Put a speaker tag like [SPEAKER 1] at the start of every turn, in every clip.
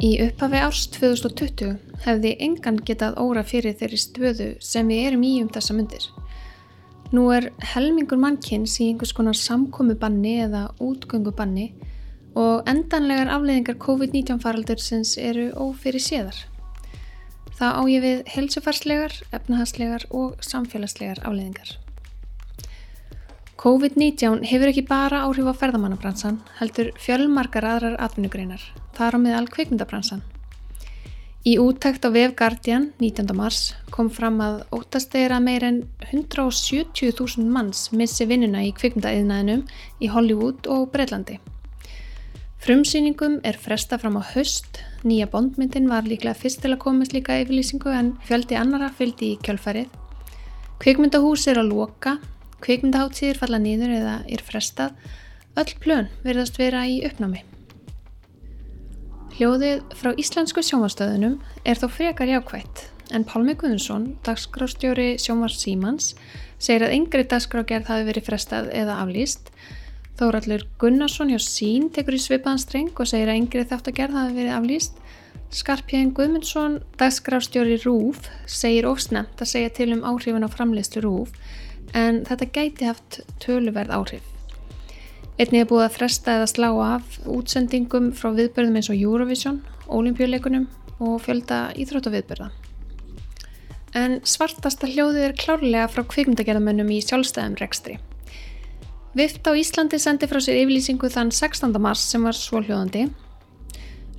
[SPEAKER 1] Í upphafi árs 2020 hefði engan getað óra fyrir þeirri stöðu sem við erum í um þessa myndir. Nú er helmingur mannkynns í einhvers konar samkomibanni eða útgöngubanni og endanlegar afleiðingar COVID-19 faraldursins eru ófyrir séðar. Það á ég við helsufarslegar, efnahagslegar og samfélagslegar afleiðingar. COVID-19 hefur ekki bara áhrif á ferðamannabransan, heldur fjölmarkar aðrar atvinnugreinar, þar á meðal kveikmyndabransan. Í úttækt á VF Guardian 19. mars kom fram að óttast að meir en 170.000 manns missi vinnuna í kveikmyndaðiðnaðinum í Hollywood og Breitlandi. Frumsýningum er fresta fram á höst, nýja bondmyndin var líklega fyrst til að komast líka yfirlýsingu en fjöldi annara fylgdi í kjölfarið. Kveikmyndahús er að loka kvikmyndaháttíðir falla nýður eða er frestað, öll plön verðast vera í uppnámi. Hljóðið frá íslensku sjómarstöðunum er þó frekar jákvætt en Pálmi Guðunsson, dagskrástjóri sjómars Símans, segir að yngri dagskrágerð hafi verið frestað eða aflýst. Þóraldur Gunnarsson hjá Sín tekur í svipaðanstreng og segir að yngri þáttagerð hafi verið aflýst. Skarpjæðin Guðmundsson, dagskrástjóri Rúf, segir ofsnemt að segja til um áhrifin á framleiðslu Rúf en þetta gæti haft töluverð áhrif. Einnig er búið að fresta eða slá af útsendingum frá viðbörðum eins og Eurovision, olimpíuleikunum og fjölda íþróttaviðbörða. En svartasta hljóðið er klárlega frá kvikmyndagerðamönnum í sjálfstæðum rekstri. Vift á Íslandi sendi frá sér yfirlýsingu þann 16. mars sem var svóljóðandi.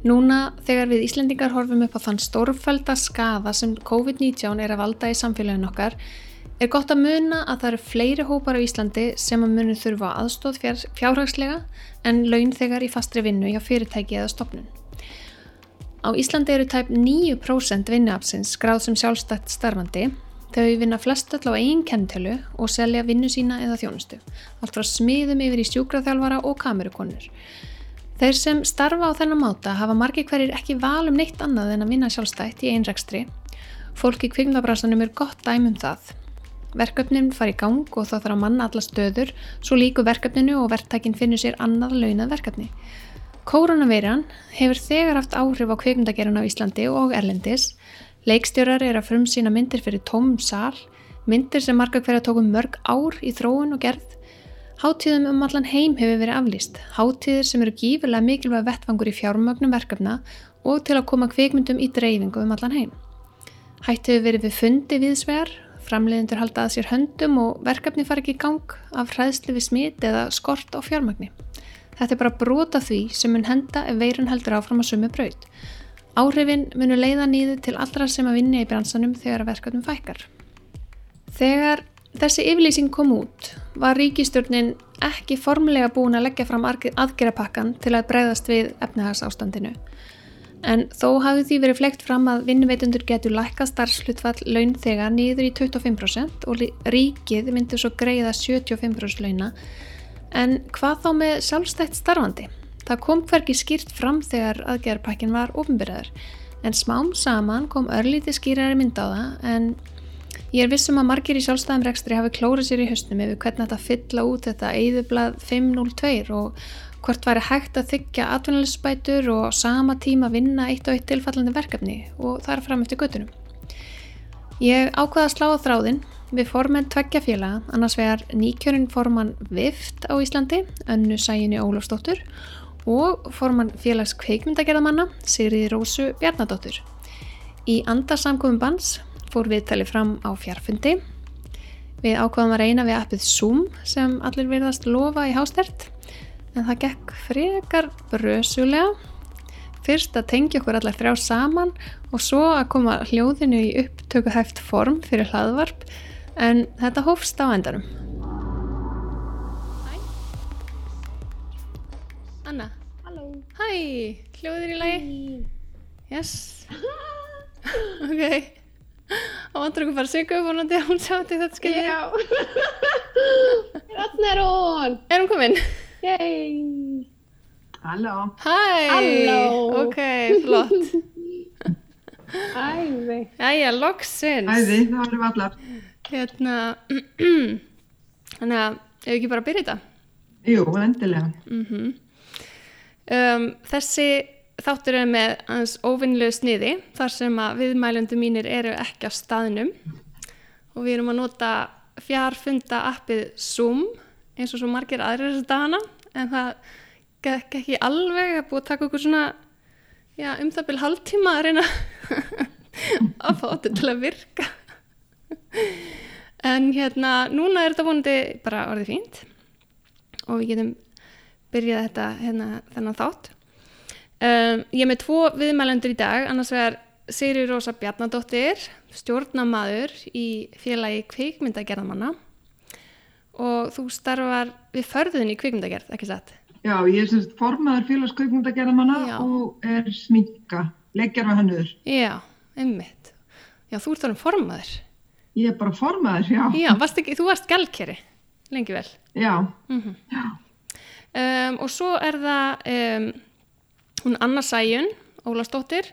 [SPEAKER 1] Núna þegar við Íslendingar horfum upp á þann stórfælda skaða sem COVID-19 er að valda í samfélagin okkar Er gott að muna að það eru fleiri hópar á Íslandi sem að munu þurfa aðstóð fjárhagslega en laun þegar í fastri vinnu hjá fyrirtæki eða stopnun. Á Íslandi eru tæp 9% vinnuapsins skráð sem sjálfstætt starfandi þegar við vinna flest öll á einn kentölu og selja vinnu sína eða þjónustu, allt frá smiðum yfir í sjúkraþjálfara og kamerukonur. Þeir sem starfa á þennan máta hafa margi hverjir ekki val um neitt annað en að vinna sjálfstætt í einrækstri. Fólki kvikmabrásanum er gott dæmum það Verkefnin fari í gang og þá þarf að manna alla stöður, svo líku verkefninu og verktækinn finnur sér annað launað verkefni. Koronaviran hefur þegar haft áhrif á kveikmyndagerðan á Íslandi og Erlendis. Leikstjórar er að frumsýna myndir fyrir tómum sál, myndir sem marga hverja tókum mörg ár í þróun og gerð. Háttíðum um allan heim hefur verið aflýst, háttíðir sem eru gífurlega mikilvæg vettfangur í fjármögnum verkefna og til að koma kveikmyndum í dreifingu um allan heim. Hætt hefur verið við fundi viðsvegar Framleiðendur halda að sér höndum og verkefni fara ekki í gang af hræðslu við smit eða skort á fjármagni. Þetta er bara brota því sem mun henda ef veirun heldur áfram að sumi braut. Áhrifin munu leiða nýðu til allra sem að vinna í bransanum þegar verkefnum fækkar. Þegar þessi yfirlýsing kom út var ríkistjórnin ekki formulega búin að leggja fram aðgerapakkan til að breyðast við efnahagsástandinu. En þó hafði því verið flegt fram að vinnveitundur getur lækka starfslutfall laun þegar nýður í 25% og ríkið myndur svo greiða 75% launa. En hvað þá með sjálfstætt starfandi? Það kom hverki skýrt fram þegar aðgerðarpakkin var ofinbyrðar. En smám saman kom örlíti skýrari mynd á það en ég er vissum að margir í sjálfstæðum rekstri hafi klórið sér í höstum yfir hvernig þetta fylla út þetta eðublað 502 og hvort væri hægt að þykja atvinnulegsbætur og sama tíma vinna eitt og eitt tilfallandi verkefni og þar fram eftir göttunum. Ég ákvaða að slá á þráðin við formenn tveggja félaga, annars vegar nýkjörinn formann Vift á Íslandi, önnu sæjunni Ólafsdóttur og formann félags kveikmyndagerðamanna, Sigriði Rósu Bjarnadóttur. Í andarsamkominn bans fór viðtali fram á fjarfundi. Við ákvaðum að reyna við appið Zoom sem allir verðast lofa í hástert en það gekk frekar brösulega. Fyrst að tengja okkur allar þrjá saman og svo að koma hljóðinu í upptökuhæft form fyrir hlaðvarp. En þetta hófst á endanum. Hæ? Anna?
[SPEAKER 2] Halló.
[SPEAKER 1] Hæ, hljóðir í lagi? Yes. Ok. Og vantur okkur bara að sigga upp og náttúrulega hún sjá til þetta skilja
[SPEAKER 2] Já. Þannig er hún
[SPEAKER 1] Er hún komin?
[SPEAKER 2] Yay
[SPEAKER 3] Halló.
[SPEAKER 1] Hæ!
[SPEAKER 2] Halló.
[SPEAKER 1] Ok, flott.
[SPEAKER 2] Æði
[SPEAKER 1] Jæja, loksins.
[SPEAKER 3] Æði, það erum allar.
[SPEAKER 1] Hérna, þannig að, ef ekki bara byrja þetta.
[SPEAKER 3] Jú, endilega.
[SPEAKER 1] Mm um, þessi þáttur er með hans óvinnlegu sniði þar sem að viðmælundu mínir eru ekki á staðnum og við erum að nota fjarfunda appið Zoom eins og svo margir aðrir þess að dana en það gekk ekki alveg. Að búið að taka okkur svona já, um það byrja hálftíma að reyna að fá þetta til að virka. En hérna núna er þetta vonandi bara orðið fínt og við getum byrjað þetta hérna þennan þátt. Um, ég er með tvo viðmælendur í dag. Annars vegar Sigri Rósa Bjarnadóttir stjórnamaður í félagi kvikmyndagerðamanna og þú starfar við förðun í kvikmyndagerð, ekki satt?
[SPEAKER 3] Já, ég er semst formaður félagskaupmyndagerðamanna
[SPEAKER 1] Já.
[SPEAKER 3] og er sminka, leggjar við hannuður.
[SPEAKER 1] Já, einmitt Já, þú ert þarfum formaður
[SPEAKER 3] Ég er bara formaður, já.
[SPEAKER 1] Já, varst ekki, þú varst gælkeri lengi vel
[SPEAKER 3] Já,
[SPEAKER 1] mm
[SPEAKER 3] já,
[SPEAKER 1] um, og svo er það um, hún Anna Sæjun Ólastóttir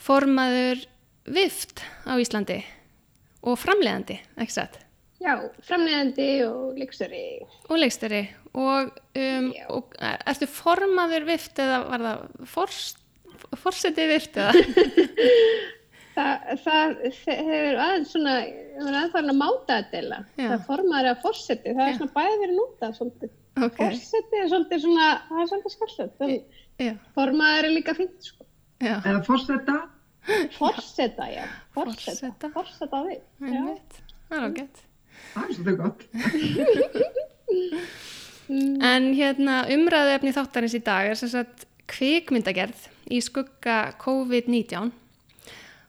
[SPEAKER 1] formaður vift á Íslandi og framleiðandi, ekki satt
[SPEAKER 2] Já, framleiðandi og leikstöri.
[SPEAKER 1] og leiksteri og, um, og e, ertu formaður vift eða var það forst, forsetið vift eða
[SPEAKER 2] Það, það hefur aðeins svona, það er aðeins farin að máta þetta eða.
[SPEAKER 1] Já.
[SPEAKER 2] Það það
[SPEAKER 1] Já.
[SPEAKER 2] er svona bæði verið nútað svolítið.
[SPEAKER 1] ok,
[SPEAKER 2] Fórseti er svolítið svona, það er svolítið skallið.
[SPEAKER 1] já,
[SPEAKER 2] Formaður er líka fínt, sko.
[SPEAKER 1] já
[SPEAKER 3] eða fórseta.
[SPEAKER 2] Fórseta, já.
[SPEAKER 1] Forseta.
[SPEAKER 2] Fórseta við.
[SPEAKER 1] Það er ágætt
[SPEAKER 3] Það er svolítið gott.
[SPEAKER 1] En hérna umræðu efni þáttarins í dag er sem sagt kvikmyndagerð í skugga COVID-19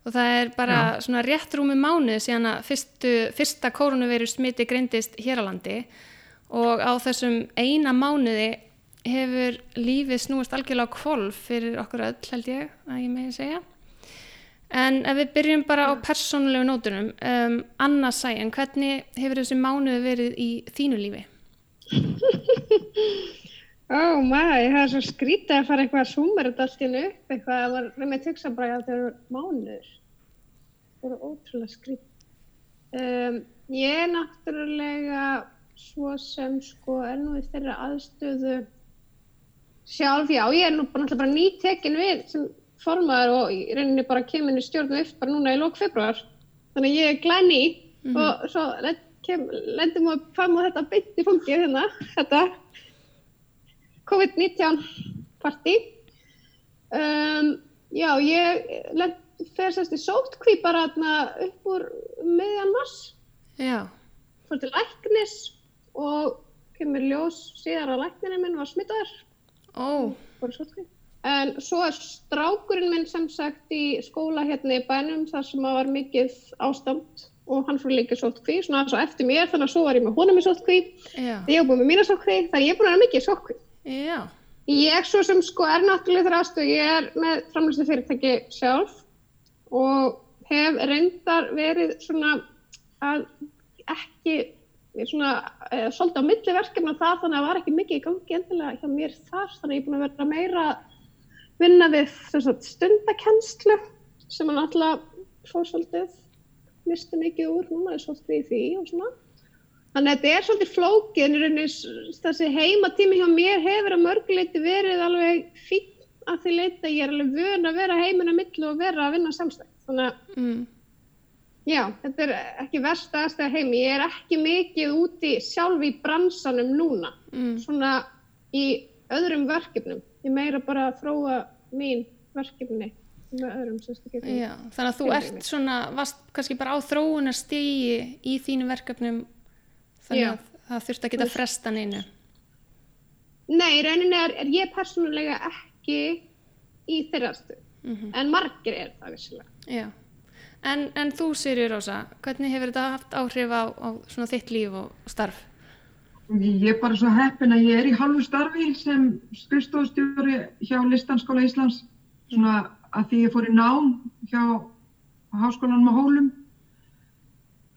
[SPEAKER 1] og það er bara svona rétt rúmi mánuð síðan að fyrstu, fyrsta koronaviru smiti greindist hér á landi og á þessum eina mánuði hefur lífið snúist algjörlega á kvolf fyrir okkur öll held ég að ég megi segja. En ef við byrjum bara á persónulegu nótunum, um, Anna Sæjan, hvernig hefur þessi mánuði verið í þínu lífi?
[SPEAKER 2] Ó, maður, það er svo skrítið að fara eitthvað að súma þetta allt í hennu upp, eitthvað að maður er með bara að það eru mánuður. Það eru ótrúlega skrítið. Um, ég er náttúrulega svo sem sko er nú í þeirra aðstöðu sjálf, já, ég er nú bara, bara nýtekin við sem formaður og í rauninni bara kemur í stjórn upp bara núna í lók februar. Þannig að ég er glæni og svo lend- kem, lendum við fram á þetta beint í fangið hérna, þetta COVID-19 partí. Um, já, ég fer sérst í sótkví bara upp úr miðjan mars,
[SPEAKER 1] Já,
[SPEAKER 2] fór til læknis og kemur ljós síðar að læknirinn minn var smittaður,
[SPEAKER 1] ó,
[SPEAKER 2] fór í sótkví. En svo er strákurinn minn sem sagt í skóla hérna í bænum þar sem að var mikið ástand og hann fór líka sótkví, svona svo eftir mér þannig að svo var ég með honum í sótkví, ég var búin með mína sótkví, þannig ég er búin að vera mikið í sótkví.
[SPEAKER 1] já,
[SPEAKER 2] Ég svo sem sko er náttúrulega þeirra aðstöð, ég er með framlýslu fyrirtæki sjálf og hef reyndar verið svona að ekki, ég er svona eh, svolítið á milli verkefna þar þannig að það var ekki mikið í gangi endilega hjá mér þar þannig að ég er búin að vera meira að vinna við sagt, stundakennslu sem hann alltaf fór svolítið misti mikið úr núna er svolítið í því og svona Þannig að þetta er svolítið s- þessi heimatími hjá mér hefur að mörguleiti verið alveg fín að því leita ég er alveg vön að vera heiminn að millu og vera að vinna samstætt. Þannig að
[SPEAKER 1] mm,
[SPEAKER 2] já, þetta er ekki versta aðstæða heimi. Ég er ekki mikið úti sjálf í bransanum núna,
[SPEAKER 1] mm,
[SPEAKER 2] svona í öðrum verkefnum. Ég meira bara að þróa mín verkefni með öðrum
[SPEAKER 1] já, þannig að þú ert svona, varst kannski bara á þróunarstigi í þínu verkefnum þannig
[SPEAKER 2] Já.
[SPEAKER 1] að það þurfti að geta fresta neinu.
[SPEAKER 2] Nei, rauninni er, er ég persónulega ekki í þeirra aðstöðu.
[SPEAKER 1] Mm
[SPEAKER 2] En margir er það vissilega.
[SPEAKER 1] En, en þú Sirjur Rósa, hvernig hefur þetta haft áhrif á, á svona þitt líf og starf?
[SPEAKER 3] Ég er bara svo heppin að ég er í halvu starfi sem skrifstofustjóri hjá Listanskóla Íslands. Svona að því ég fór í nám hjá háskólanum á Hólum.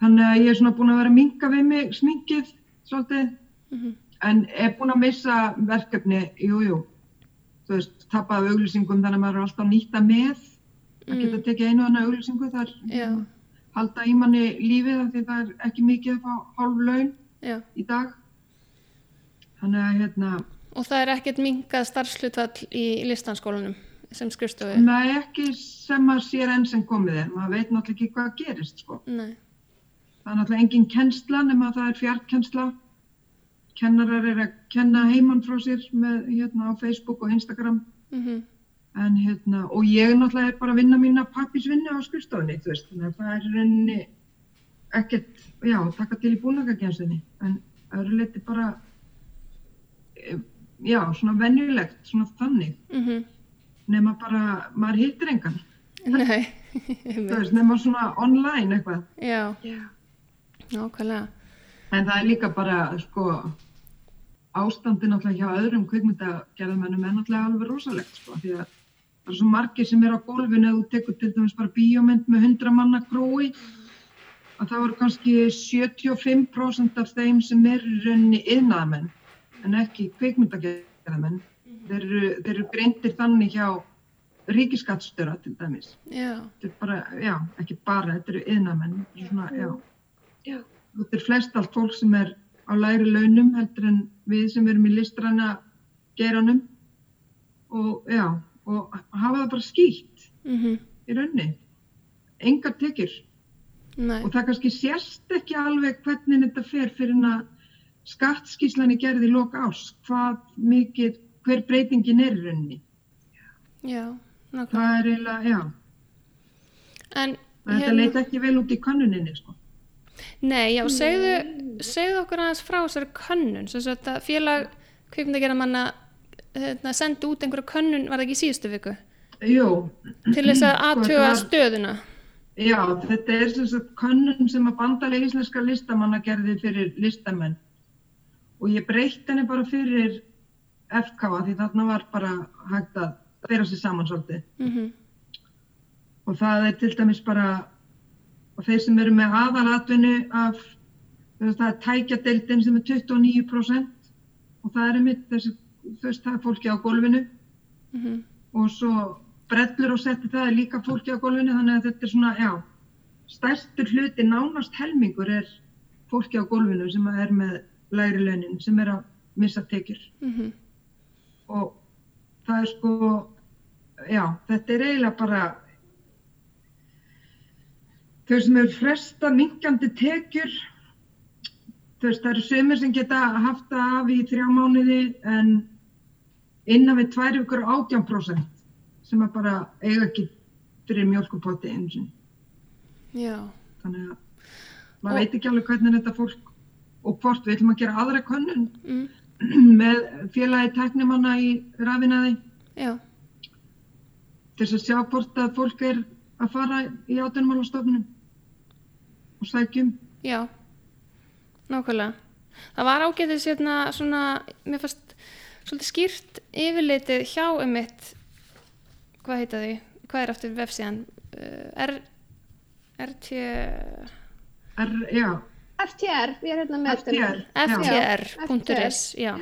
[SPEAKER 3] Þannig að ég er svona búin að vera að minka við mig sminkið svolítið.
[SPEAKER 1] Mm
[SPEAKER 3] En er búin að missa verkefni, jú, jú. Þú veist, tappaði auglýsingum þannig að maður er alltaf nýta með. Að geta tekið einu annað auglýsingu þar.
[SPEAKER 1] Já,
[SPEAKER 3] Halda í manni lífið af því það er ekki mikið að fá hálf laun
[SPEAKER 1] já.
[SPEAKER 3] í dag. Þannig að hérna,
[SPEAKER 1] Og það er ekkert minkað starfslutfall í listanskólanum sem skrifstofu?
[SPEAKER 3] Nei, ekki sem að sér enn sem komið er. Maður veit náttúrulega ekki hvað gerist, sko.
[SPEAKER 1] Nei.
[SPEAKER 3] Það er náttúrulega engin kennsla nema að það er fjarkennsla. Kennarar er að kenna heimann frá sér með, hérna, á Facebook og Instagram.
[SPEAKER 1] Mm
[SPEAKER 3] En hérna, og ég náttúrulega er bara að vinna mína pappisvinni á skrifstofunni, þú veist, þannig að það er rauninni ekkert, já, taka til í búnakakjænsinni, en öðru leiti bara, já, svona venjulegt, svona þannig,
[SPEAKER 1] -hmm.
[SPEAKER 3] nema bara, maður hittir engan,
[SPEAKER 1] Nei.
[SPEAKER 3] veist, nema svona online eitthvað,
[SPEAKER 1] Já,
[SPEAKER 2] Já.
[SPEAKER 1] nákvæmlega.
[SPEAKER 3] en það er líka bara, sko, ástandi náttúrulega hjá öðrum kvikmyndagerðamennum er náttúrulega alveg rosalegt, sko, því að það er svo margir sem er á gólfinu ef þú tekur til dæmis bara bíómynd með 100 manna krói að það voru kannski 75% af þeim sem er í rauninni yðnaðamenn en ekki kvikmyndagerðamenn þeir eru, þeir eru greintir þannig hjá ríkiskattstöra til dæmis.
[SPEAKER 1] Já,
[SPEAKER 3] þetta er bara, já, ekki bara þetta eru yðnaðamenn þetta er þetta er flest allt fólk sem er á læri launum heldur en við sem erum í listræna geiranum. Og já, og hafa það bara skýtt
[SPEAKER 1] mm
[SPEAKER 3] í raunni engar tekjur.
[SPEAKER 1] Nei,
[SPEAKER 3] og það kannski sérst ekki alveg hvernig þetta fer fyrir að skattskíslan er gerð í loka árs. Hvað mikið, hver breytingin er í rauninni?
[SPEAKER 1] Já, nákvæmlega.
[SPEAKER 3] það er eiginlega, já.
[SPEAKER 1] En,
[SPEAKER 3] þetta leit ekki vel út í kannuninni sko.
[SPEAKER 1] nei, já, segðu, segðu okkur aðeins frá þessari könnun, sem sagt að félag kvikmyndagerða manna hérna, sendi út einhverja könnun, var það ekki í síðustu viku,
[SPEAKER 3] Jú,
[SPEAKER 1] til þess að aðtuga stöðuna.
[SPEAKER 3] Já, þetta er sem sagt könnun sem að bandalega íslenska listamanna gerði fyrir listamenn og ég breytt henni bara fyrir FK því þarna var bara hægt að bera sér saman svolítið.
[SPEAKER 1] Mm
[SPEAKER 3] og það er til dæmis bara og þeir sem eru með aðalatvinnu af það er tækjadeildin sem er 29% og það er einmitt þessi, veist, það er fólki á gólfinu.
[SPEAKER 1] -hmm.
[SPEAKER 3] og svo brellur og setti það er líka fólki á gólfinu þannig að þetta er svona, já, stærstur hluti nánast helmingur er fólki á gólfinu sem er með læri launin, sem er að missa tekjur.
[SPEAKER 1] Mm
[SPEAKER 3] og það er sko, já, þetta er eiginlega bara þau sem eru fresta minkandi tekjur þú veist, það eru sömur sem geta haft það af í þrjá mánuði en innan við tvær ykkur 18% sem að bara eiga ekki fyrir mjölkupotti eins og þannig að maður veit ekki alveg hvernig þetta fólk og hvort við ætlum að gera aðra könnun
[SPEAKER 1] mm.
[SPEAKER 3] með félagi teknimanna í rafinaði til þess að sjá hvort að fólk er að fara í átunumálastofnum og sækjum.
[SPEAKER 1] já, nákvæmlega. Það var ágætið sérna svona, mér fannst svolítið skýrt yfirleitið hjá um mitt, hvað heita því, hvað er aftur vefsíðan? Uh, R, RT,
[SPEAKER 3] Er, já,
[SPEAKER 2] FTR, ég er hérna með
[SPEAKER 3] FTR. já.
[SPEAKER 1] ftr.is, já.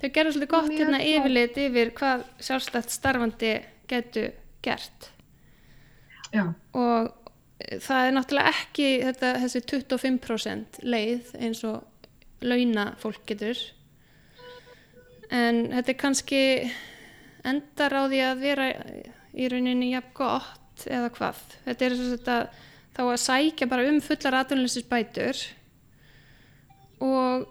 [SPEAKER 1] Þau gerðu svolítið gott hérna yfirlit yfir hvað sjálfstætt starfandi getu gert
[SPEAKER 3] Já,
[SPEAKER 1] og það er náttúrulega ekki þetta, þessi 25% leið eins og launa fólk getur en þetta er kannski endar á því að vera í rauninni jafn gott eða hvað þetta er þess að þá að sækja bara um fullar atvinnleysis bætur og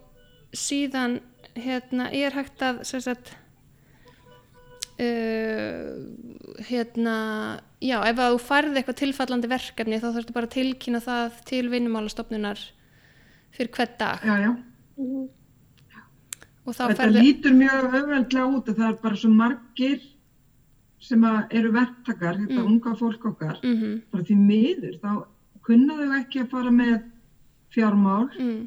[SPEAKER 1] síðan hérna er hægt að sagt uh, hérna já, ef þú færði eitthvað tilfallandi verkefni þá þarfstu bara að tilkynna það til vinnumálastofnunar fyrir hvern dag
[SPEAKER 3] já, já.
[SPEAKER 1] Þá
[SPEAKER 3] Þetta
[SPEAKER 1] færði
[SPEAKER 3] lítur mjög öfveldlega út og það er bara svo margir sem eru verktakar, þetta
[SPEAKER 1] Mm.
[SPEAKER 3] unga fólk okkar,
[SPEAKER 1] mm
[SPEAKER 3] bara því miður, þá kunna þau ekki að fara með fjármál,
[SPEAKER 1] mm,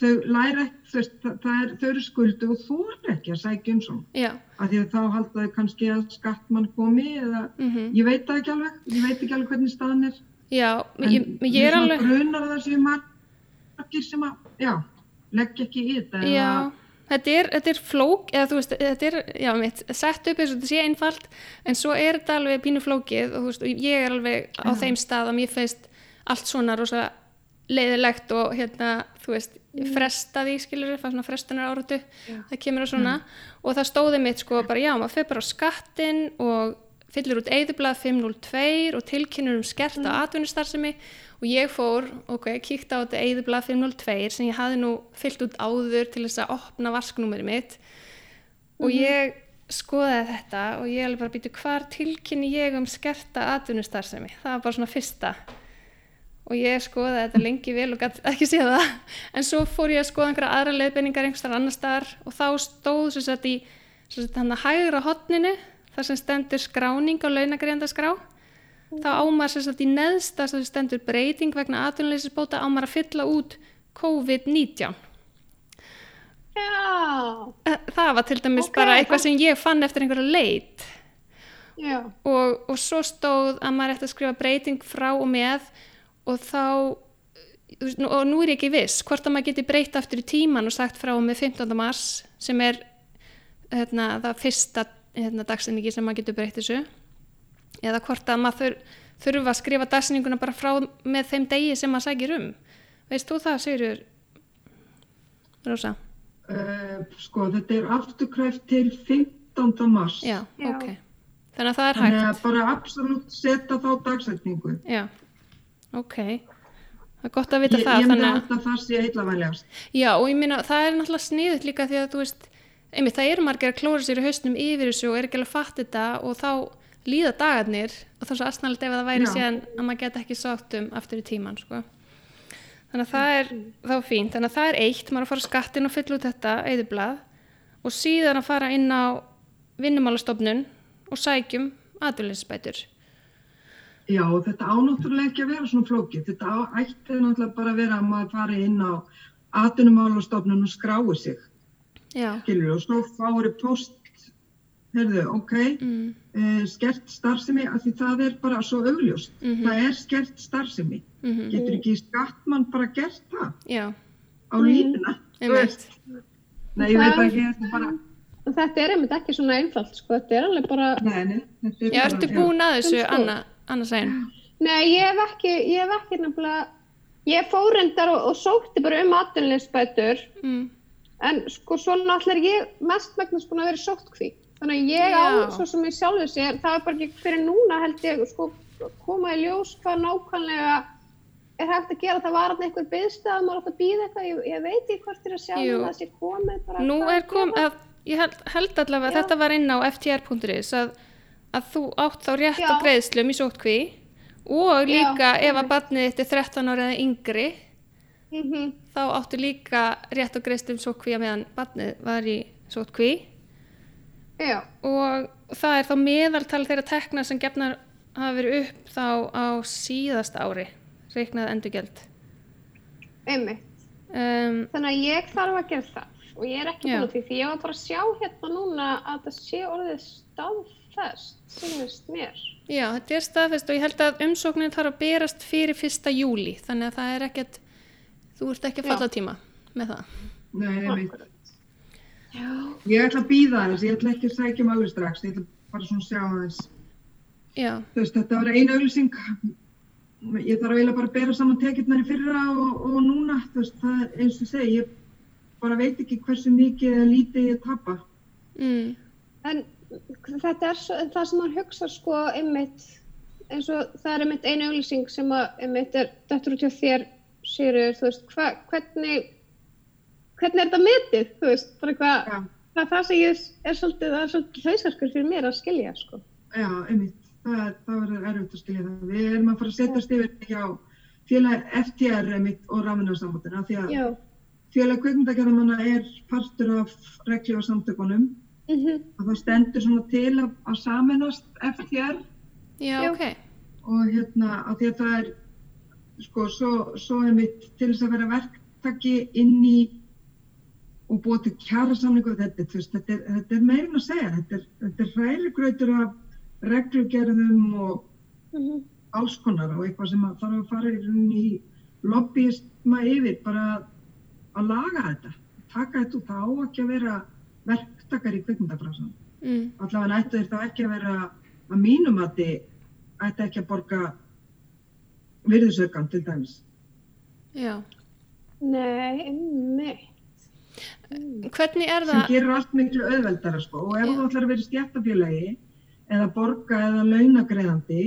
[SPEAKER 3] þau læra ekki, það er, þau eru skuldu og þú er ekki að sækja um svona, af því að þá halda þau kannski að skattmann komi eða
[SPEAKER 1] mm
[SPEAKER 3] Ég veit það ekki alveg, ég veit ekki alveg hvernig staðan er.
[SPEAKER 1] já
[SPEAKER 3] En
[SPEAKER 1] ég, ég er alveg
[SPEAKER 3] grunar að það séu margir sem að, já, leggja ekki í þetta.
[SPEAKER 1] Já, þetta er, þetta er flók, eða þú veist, þetta er, já, mitt, sett upp eins og þetta sé einfalt, en svo er þetta alveg pínu flókið og þú veist, og ég er alveg á
[SPEAKER 3] Já.
[SPEAKER 1] þeim stað að mér feist allt svona rosa leiðilegt og hérna, þú veist, fresta því, skilur við, svona frestunar áratu, það kemur á svona. Og það stóði mitt sko bara, já, maður fyrir bara á skattin og fyllir út eðublað 502 og tilkynur um skert á atvinnustarfsemi. Og ég fór, ok, kíkti á þetta eðublað 502 sem ég hafði nú fyllt út áður til þess að opna vasknúmerið mitt. Og ég skoðaði þetta og ég alveg bara býtu hvar tilkynni ég um skerta atvinnustarfsemi, það var bara svona fyrsta og ég skoðaði þetta lengi vel og gæti ekki séð það. En svo fór ég að skoða einhverja aðra leiðbenningar einhverjar annar staðar og þá stóð svo sett í hann að hægra hotninu þar sem stendur skráning á launagreðandaskrá þá ámar svo sett í neðsta sem stendur breyting vegna atvinnuleysisbóta ámar að fylla út COVID-19
[SPEAKER 2] Já,
[SPEAKER 1] það var til dæmis
[SPEAKER 2] Ok,
[SPEAKER 1] bara eitthvað sem ég fann eftir einhverja leit.
[SPEAKER 2] Já,
[SPEAKER 1] og, og svo stóð að maður ætti að skrifa breyting frá og með og þá og nú er ég ekki viss hvort að maður geti breytt aftur í tíman og sagt frá með 15. mars sem er hérna, það fyrsta hérna, dagsinningi sem maður getur breytt þessu eða hvort að maður þur, þurfa að skrifa dagsinninguna bara frá með þeim degi sem maður sækir um veist þú það, Sigurður Rósa?
[SPEAKER 3] Uh, sko, þetta er afturkræft til 15. mars.
[SPEAKER 1] Já,
[SPEAKER 2] Já.
[SPEAKER 1] ok þannig að það er
[SPEAKER 3] Þannig
[SPEAKER 1] hægt
[SPEAKER 3] að bara absolutt setja þá dagsetningu.
[SPEAKER 1] Já, ok. Það er gott að vita
[SPEAKER 3] Ég,
[SPEAKER 1] það.
[SPEAKER 3] ég myndi
[SPEAKER 1] að-
[SPEAKER 3] að það sé heitlavænlegast.
[SPEAKER 1] Já, og ég minna, það er náttúrulega sniðut líka því að þú veist, einmitt, það eru margir að klóra sér í hausnum yfir þessu og er ekki alveg fatt þetta og þá líða dagarnir og er svo aðsnallt ef það væri
[SPEAKER 3] Já.
[SPEAKER 1] síðan að maður geta ekki sátt um aftur í tíman, sko. Þannig að það er þá fínt, þannig að það er eitt, maður að fara skattin og fylla út þetta eðublað og síðan að fara inn á vinnumálastofnun og sækjum aðvölinnsbætur.
[SPEAKER 3] Já, þetta ánáttúrulega ekki að vera svona flókið. Þetta á, ætti náttúrulega bara að vera að maður fari inn á atvinnumálastofnun og skrái sig,
[SPEAKER 1] Já,
[SPEAKER 3] skilur, og svo fári post, heyrðu, ok,
[SPEAKER 1] mm,
[SPEAKER 3] uh, skert starfsemi, af því það er bara svo augljóst.
[SPEAKER 1] Mhm.
[SPEAKER 3] Það er skert starfsemi.
[SPEAKER 1] mm
[SPEAKER 3] Getur ekki skattmann bara gert það
[SPEAKER 1] já,
[SPEAKER 3] á línuna? þú
[SPEAKER 1] einmitt.
[SPEAKER 3] veist? Nei, ég veit ekki, þetta er bara,
[SPEAKER 2] og þetta er einmitt ekki svona einfalt, sko, þetta er alveg bara,
[SPEAKER 3] nei, nei, þetta er
[SPEAKER 1] Já,
[SPEAKER 3] bara,
[SPEAKER 1] ertu búin að þessu,
[SPEAKER 2] sko.
[SPEAKER 1] Anna, Anna Sæn?
[SPEAKER 2] nei, ég hef ekki, ég hef ekki nefnilega, ég fór reyndar og, og sótti bara um atvinnuleysbætur,
[SPEAKER 1] Mm.
[SPEAKER 2] en sko svona allir ég mest megnast búin að vera í sóttkví. Þannig að ég á,
[SPEAKER 1] Já.
[SPEAKER 2] svo sem ég sjálfur sér, það er bara ekki fyrir núna held ég, sko, koma í ljós hvað nákvæmlega er hægt að gera. Það var alltaf einhver byðstæð, maður átt að býða eitthvað, ég, ég veit ekki hvort er að sjá um það sé komið bara.
[SPEAKER 1] Nú er
[SPEAKER 2] að
[SPEAKER 1] kom,
[SPEAKER 2] gera.
[SPEAKER 1] að, ég held, held allavega að þetta var inn á ftr.is að, að þú átt þá rétt á
[SPEAKER 2] Já.
[SPEAKER 1] greiðslum í sótkví og
[SPEAKER 2] Já,
[SPEAKER 1] líka ef að
[SPEAKER 2] einmitt.
[SPEAKER 1] barnið þitt er 13 ára eða yngri
[SPEAKER 2] Mhm.
[SPEAKER 1] þá áttu líka rétt á greiðslum sótkví að meðan barnið var í sótkví
[SPEAKER 2] Já,
[SPEAKER 1] og það er þá meðaltal þeirra tekna sem gefnar hafa verið upp þá á síðasta ári reiknað endurgjald
[SPEAKER 2] einmitt.
[SPEAKER 1] um,
[SPEAKER 2] Þannig að ég þarf að gera það og ég er ekki
[SPEAKER 1] Já.
[SPEAKER 2] búin að því því ég var bara að sjá hérna núna að það sé orðið staðfest, sínist mér.
[SPEAKER 1] Já, þetta er staðfest og ég held að umsóknin þarf að berast fyrir fyrsta júli þannig að það er ekkert, þú ert ekki að falla tíma með það.
[SPEAKER 3] Nei, ég veit.
[SPEAKER 2] Já.
[SPEAKER 3] Ég ætla að býða aðeins, ég ætla ekki að sækja um alveg strax, ég ætla bara svona að sjá aðeins.
[SPEAKER 1] Já,
[SPEAKER 3] Þú veist, þetta var einu auglýsing, ég þarf eiginlega bara að bera saman tekjurnar í fyrra og, og núna, þú veist, það er eins og segi, ég bara veit ekki hversu mikið eða lítið ég tapa.
[SPEAKER 1] mm,
[SPEAKER 2] En þetta er svo, það sem maður hugsa sko einmitt, eins og það er einmitt einu auglýsing sem að einmitt er dættur út hjá þér, Sigurður, þú veist, hva, hvernig, hvernig er þetta metið, þú veist, bara hvað,
[SPEAKER 3] Já,
[SPEAKER 2] það það sem ég er svolítið, það er svolítið hausarkur fyrir mér að skilja, sko.
[SPEAKER 3] já, einmitt, það, það verður erfitt að skilja það. Við erum að fara að setjast yfir hjá félag FTR einmitt og rafinnarsambandina því að
[SPEAKER 2] Já.
[SPEAKER 3] félag kveikmyndagerðamanna er partur af reglu og
[SPEAKER 2] Mm
[SPEAKER 3] og það stendur svona til að, að saminast FTR
[SPEAKER 1] já,
[SPEAKER 2] Já.
[SPEAKER 1] ok.
[SPEAKER 3] og hérna að því að það er sko svo, svo er mitt til þess að vera verktaki inn í og búið til kjara samlingu þetta, er, þetta, er, þetta er meirinn að segja þetta er, þetta er hrærigrautur af reglugerðum og
[SPEAKER 2] -hmm.
[SPEAKER 3] alls konar og eitthvað sem að þarf að fara í, lobbyisma yfir bara að, að laga þetta taka þetta út, það á ekki að vera verktakar í kvikmyndabransan
[SPEAKER 1] Mm,
[SPEAKER 3] allavega ættu þeir þá ekki að vera að mínum að þið ætti ekki að borga virðisaukan til dæmis.
[SPEAKER 1] já.
[SPEAKER 2] Nei, einmitt.
[SPEAKER 1] Hvernig er
[SPEAKER 3] sem
[SPEAKER 1] það?
[SPEAKER 3] gerir allt miklu auðveldara sko og ef
[SPEAKER 1] Já.
[SPEAKER 3] þú ætlar að vera í stjættafélagi eða borga eða launagreðandi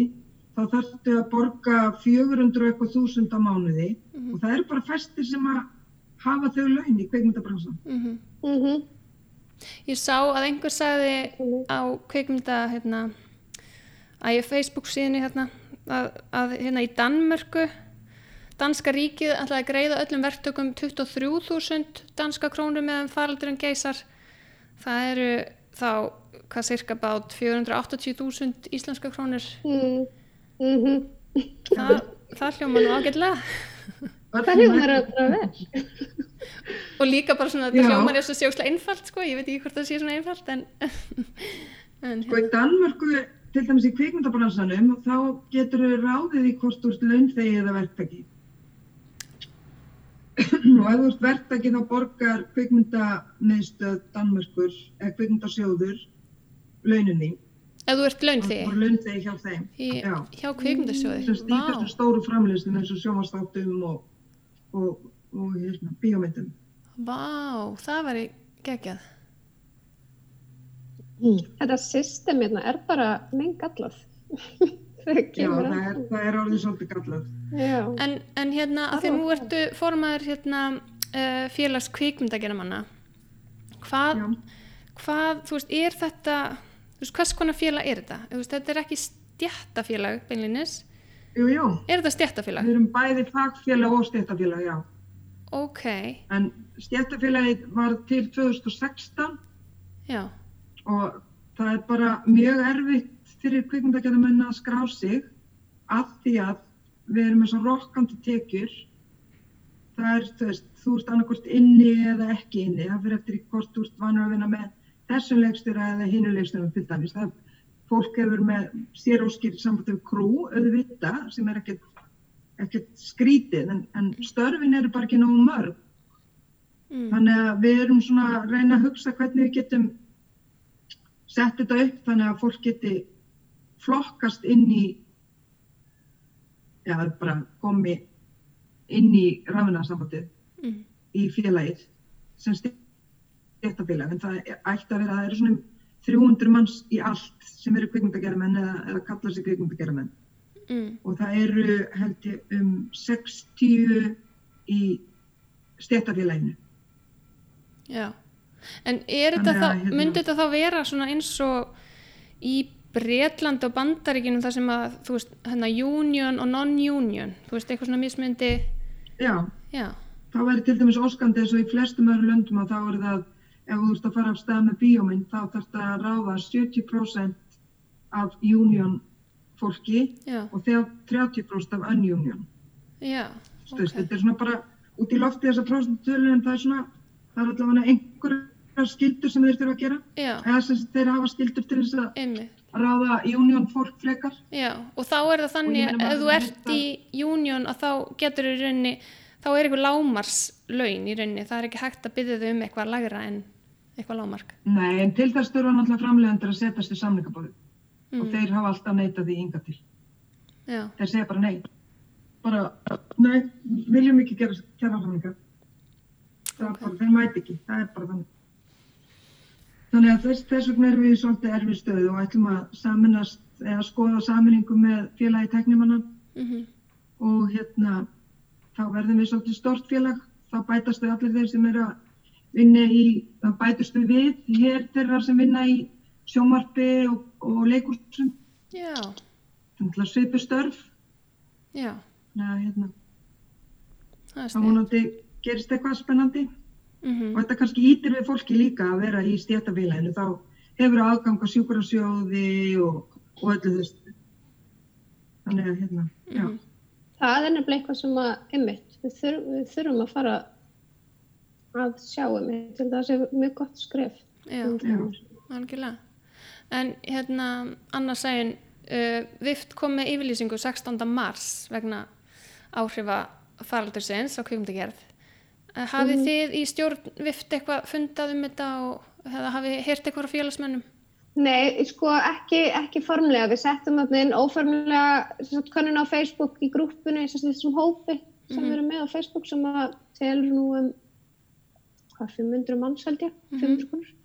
[SPEAKER 3] þá þarftu að borga 400 og eitthvað þúsund á mánuði og það eru bara festir sem að hafa þau laun í kveikmyndabransan.
[SPEAKER 1] Mm
[SPEAKER 2] Mhm.
[SPEAKER 1] Ég sá að einhver sagði á kveikmynda hérna, að ég Facebook síðan hérna, að, að hérna í Danmörku danska ríkið ætlaði að greiða öllum verktökum 23.000 danska krónur meðan faraldurinn geysar það eru þá hvað cirka bát 480.000 íslenska krónur
[SPEAKER 2] Mm. Mhm.
[SPEAKER 1] það, það hljóma nú ágætlega
[SPEAKER 2] Það hljómar að bara vel.
[SPEAKER 1] og líka bara svona þetta hljómar er svo sjókslega einfalt sko, ég veit ekki hvort það sé svona einfalt en, en
[SPEAKER 3] Sko í Danmörku, til dæmis í kveikmyndabransanum, þá getur þau ráðið í hvort þú ert launþegi eða verktaki. og ef þú ert verktaki þá borgar kveikmyndamiðstöð Danmörkur, eða kveikmyndasjóður, launin þín.
[SPEAKER 1] ef þú ert laun
[SPEAKER 3] Þú
[SPEAKER 1] þig
[SPEAKER 3] borgar launþegi hjá þeim.
[SPEAKER 1] í,
[SPEAKER 3] Já.
[SPEAKER 1] hjá kvikmyndasjóði
[SPEAKER 3] Sem í þessu stóru framleystum eins og sjónvastáttum og, og, og hérna, bíómyndum.
[SPEAKER 1] Vá, það var í geggjað.
[SPEAKER 2] Þetta system hérna er bara mengallað. Það
[SPEAKER 3] það
[SPEAKER 2] að.
[SPEAKER 3] er, það er orðið svolítið gallað.
[SPEAKER 2] Já.
[SPEAKER 1] En, en hérna, að því nú ertu formaður hérna, uh, félags kvikmyndageramanna, hvað, hvað, þú veist, er þetta, þú veist, hvers konar félag er þetta? Þú veist, þetta er ekki stjættafélag, beinlinis.
[SPEAKER 3] Jú, jú,
[SPEAKER 1] Er þetta stjættafélag?
[SPEAKER 3] við erum bæði fagfélag og stéttafélag, já.
[SPEAKER 1] Ok,
[SPEAKER 3] En stéttafélagið var til 2016
[SPEAKER 1] já,
[SPEAKER 3] og það er bara mjög erfitt fyrir kvikmyndagerðamenn að skrá sig af því að við erum með svo rokkandi tekjur. Það er, þú veist, þú ert annarkort inni eða ekki inni. Það fyrir eftir í hvort þú ert vanur að vinna með þessum leikstjóra eða hinu leikstjóra til dæmis. Það fólk hefur með séróskir við krú, auðvita, sem er ekkert, ekkert skrítið, en, en störfin eru bara ekki nógu mörg.
[SPEAKER 1] mm.
[SPEAKER 3] Þannig að við erum svona að reyna að hugsa hvernig við getum sett þetta upp þannig að fólk geti flokkast inn í, já, bara komi inn í rafinnarsambandið
[SPEAKER 1] Mm.
[SPEAKER 3] í félagið sem stéttafélag. En það ætti að vera, það eru svona 300 manns í allt sem eru kvikmyndagerðamenn eða, eða kalla sig kvikmyndagerðamenn.
[SPEAKER 1] Mm.
[SPEAKER 3] Og það eru held ég um 60 í stéttafélaginu.
[SPEAKER 1] já. En er þetta þá,
[SPEAKER 3] hérna-
[SPEAKER 1] myndi þetta þá vera svona eins og í Bretland og Bandaríkinu þar sem að, þú veist, hérna union og non-union, þú veist, eitthvað svona mismyndi,
[SPEAKER 3] Já,
[SPEAKER 1] já,
[SPEAKER 3] þá væri til dæmis óskandi eins og í flestum öðrum löndum að þá er það ef þú ert að fara af stað með bíómynd þá þarf það að ráða 70% af union fólki
[SPEAKER 1] já,
[SPEAKER 3] og þegar 30% af ununion.
[SPEAKER 1] já,
[SPEAKER 3] Þú veist,
[SPEAKER 1] ok,
[SPEAKER 3] Þetta er svona bara út í lofti þessar prosentutölu en það er svona, það er allavega einhverjar skildur sem þeir þurfa að gera
[SPEAKER 1] já,
[SPEAKER 3] eða sem þeir hafa skildur til þess að
[SPEAKER 1] einmitt.
[SPEAKER 3] ráða union fólk frekar.
[SPEAKER 1] Já, og þá er það þannig að ef þú ert í union að þá getur í rauninni, þá er eitthvað lámarslaun í rauninni, það er ekki hægt að byggja þau um eitthvað lagra en eitthvað lámark.
[SPEAKER 3] Nei, en til þess þurfa náttúrulega framlegendur að setjast í samlingabóðu og
[SPEAKER 1] Mm.
[SPEAKER 3] þeir hafa alltaf neitað því ynga til.
[SPEAKER 1] Já,
[SPEAKER 3] þeir segja bara nei. Bara, nei, viljum ekki gera er bara, þeir mæti ekki, það er bara þannig. Þannig að þess, þess vegna erum við í svolítið erfið stöðu og ætlum að saminast eða skoða saminningu með félagi teknimanna
[SPEAKER 1] mm
[SPEAKER 3] og hérna þá verðum við svolítið stort félag. Þá bætast við allir þeir sem eru að vinna í, þá bætast við við hér þeirra sem vinna í sjómarpi og, og leikursum
[SPEAKER 1] já,
[SPEAKER 3] þannig að svipu störf.
[SPEAKER 1] Já,
[SPEAKER 3] Næ, hérna,
[SPEAKER 1] það er
[SPEAKER 3] vonandi gerist eitthvað spennandi.
[SPEAKER 1] Mm
[SPEAKER 3] og þetta kannski ítir við fólki líka að vera í stéttafélaginu þá hefur aðgang á sjúkurasjóði og, og öllu þess þannig að hérna já,
[SPEAKER 1] Mhm.
[SPEAKER 2] Það er nefnilega eitthvað sem að, einmitt, við, þur, við þurfum að fara að sjá einmitt, til það sé mjög gott skref.
[SPEAKER 1] Já, algjörlega. En hérna, Anna Sæun, uh, Vift kom með yfirlýsingu 16. mars vegna áhrifa faraldursins á kvikmyndagerð. Uh, hafið þið í stjórn Vift eitthvað fundað um þetta og hafið heyrt eitthvað á félagsmennum?
[SPEAKER 2] Nei, sko ekki, ekki formlega. Við settum þarna inn óformlega könnun á Facebook í sagt, þessum hópi sem við erum með á Facebook sem að telur nú um hvað, 500 manns held ég, 500 konur.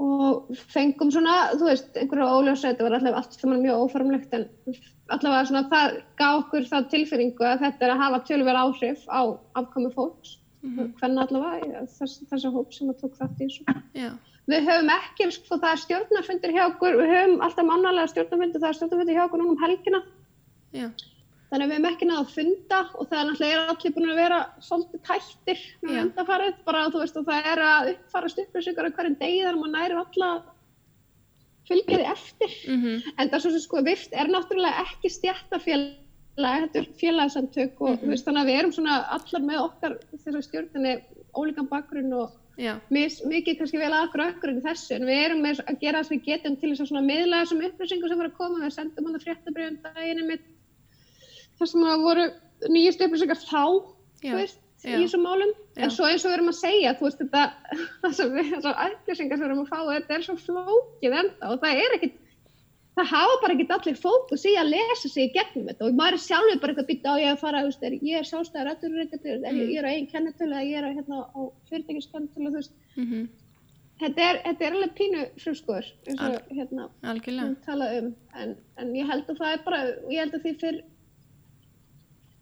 [SPEAKER 2] og fengum svona, þú veist, einhverja óljósa, þetta var allavega allt sem var mjög óformlegt en allavega svona það gaf okkur það tilfinningu að þetta er að hafa tölver áhrif á afkomi fólks, mm -hmm. hvernig allavega þess, þessa hóp sem að tók þátt í þessu. Við höfum ekki, sko, það er stjórnarfundir hjá okkur, við höfum alltaf mannalega stjórnarfundir, það er stjórnarfundir hjá okkur núna um helgina.
[SPEAKER 1] Já.
[SPEAKER 2] Þannig að við hefum ekki náðu að funda og það er náttúrulega allir búin að vera svolítið tættir með undafarið, bara þú veist og það er að uppfara upplýsingar á hverjum degi þar maður næri alla fylgjaði eftir.
[SPEAKER 1] Mm
[SPEAKER 2] En það er svo sem sko vift er náttúrulega ekki stjættafélag, þetta er félagsamtök og þú veist þannig að við erum svona allar með okkar þessar stjórninni ólíkan bakgrunn og mis, mikið kannski vel aðgur okkur en þessu. En við erum með að gera það sem við getum til þess að miðla þessum upplýsingum sem voru að koma. Við sendum hann að fréttabriðum daginn þar sem að voru nýjast upplýsingar þá
[SPEAKER 1] Já,
[SPEAKER 2] veist, í þessum málum.
[SPEAKER 1] Já.
[SPEAKER 2] en svo eins og við erum að segja veist þetta þessar upplýsingar sem við erum að fá þetta er svo flókið enda og það er ekkit það hafa bara ekkert allir fókus í að lesa sig í gegnum þetta. Og maður er sjálfur bara eitthvað býtt á ég að fara, veist, er, ég er sjálfstæðar
[SPEAKER 1] Mm.
[SPEAKER 2] ég er á einn kennetölu eða ég er á, hérna, á fyrirtækiskennetölu,
[SPEAKER 1] Mm
[SPEAKER 2] þetta er, þetta er alveg pínu frumskoður eins og
[SPEAKER 1] Al-
[SPEAKER 2] hérna
[SPEAKER 1] Algjörlega.
[SPEAKER 2] hún talað um. En, en ég held að það er bara ég held að því fyrr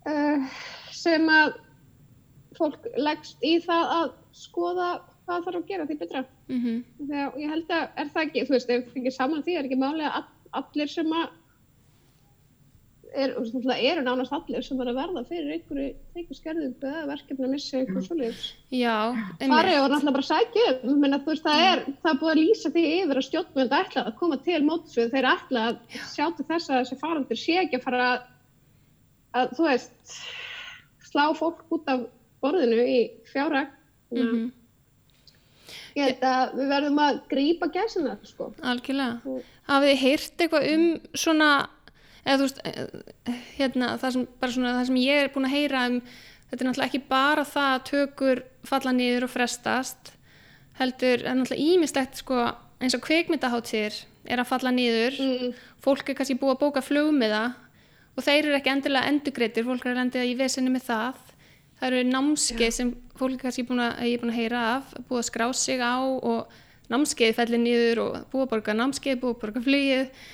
[SPEAKER 2] uh, sem að fólk leggst í það að skoða hvað þarf að gera því betra.
[SPEAKER 1] Mm
[SPEAKER 2] þegar ég held að er það ekki, þú veist, ef við fengið saman því er ekki máli að all, allir sem að er, þú veist, það eru nánast allir sem er að verða fyrir einhverju einhverju skerðingu eða verkefni að missa svoleiðis.
[SPEAKER 1] Já,
[SPEAKER 2] farið og náttúrulega bara sækja um menna, veist, það, er, það er búið að lýsa því yfir að stjórnvöld ætla að koma til mótsvið þeir ætla að sjá til þess að þessi farandur sé ekki að fara að, að þú veist slá fólk út af borðinu í fjárhag
[SPEAKER 1] mm
[SPEAKER 2] að við verðum að grípa gæsina sko.
[SPEAKER 1] algjörlega. Hafið þið heyrt eitthvað um svona, eða þú veist, eh, hérna, það sem, svona, það sem ég er búin að heyra um, þetta er náttúrulega ekki bara það að tökur falla niður og frestast, heldur, er náttúrulega ímislegt, sko, eins og kveikmyndaháttir er að falla niður,
[SPEAKER 2] mm,
[SPEAKER 1] fólk er kannski búið að bóka flugmiða og þeir eru ekki endilega endugreitir, fólk er að lendið í vesinni með það. Það eru námskeið sem fólk er kannski búin að, ég er búin að heyra af, búið að skrá sig á og námskeið fellir niður og búið að borga námskeið, búið að borga flugið.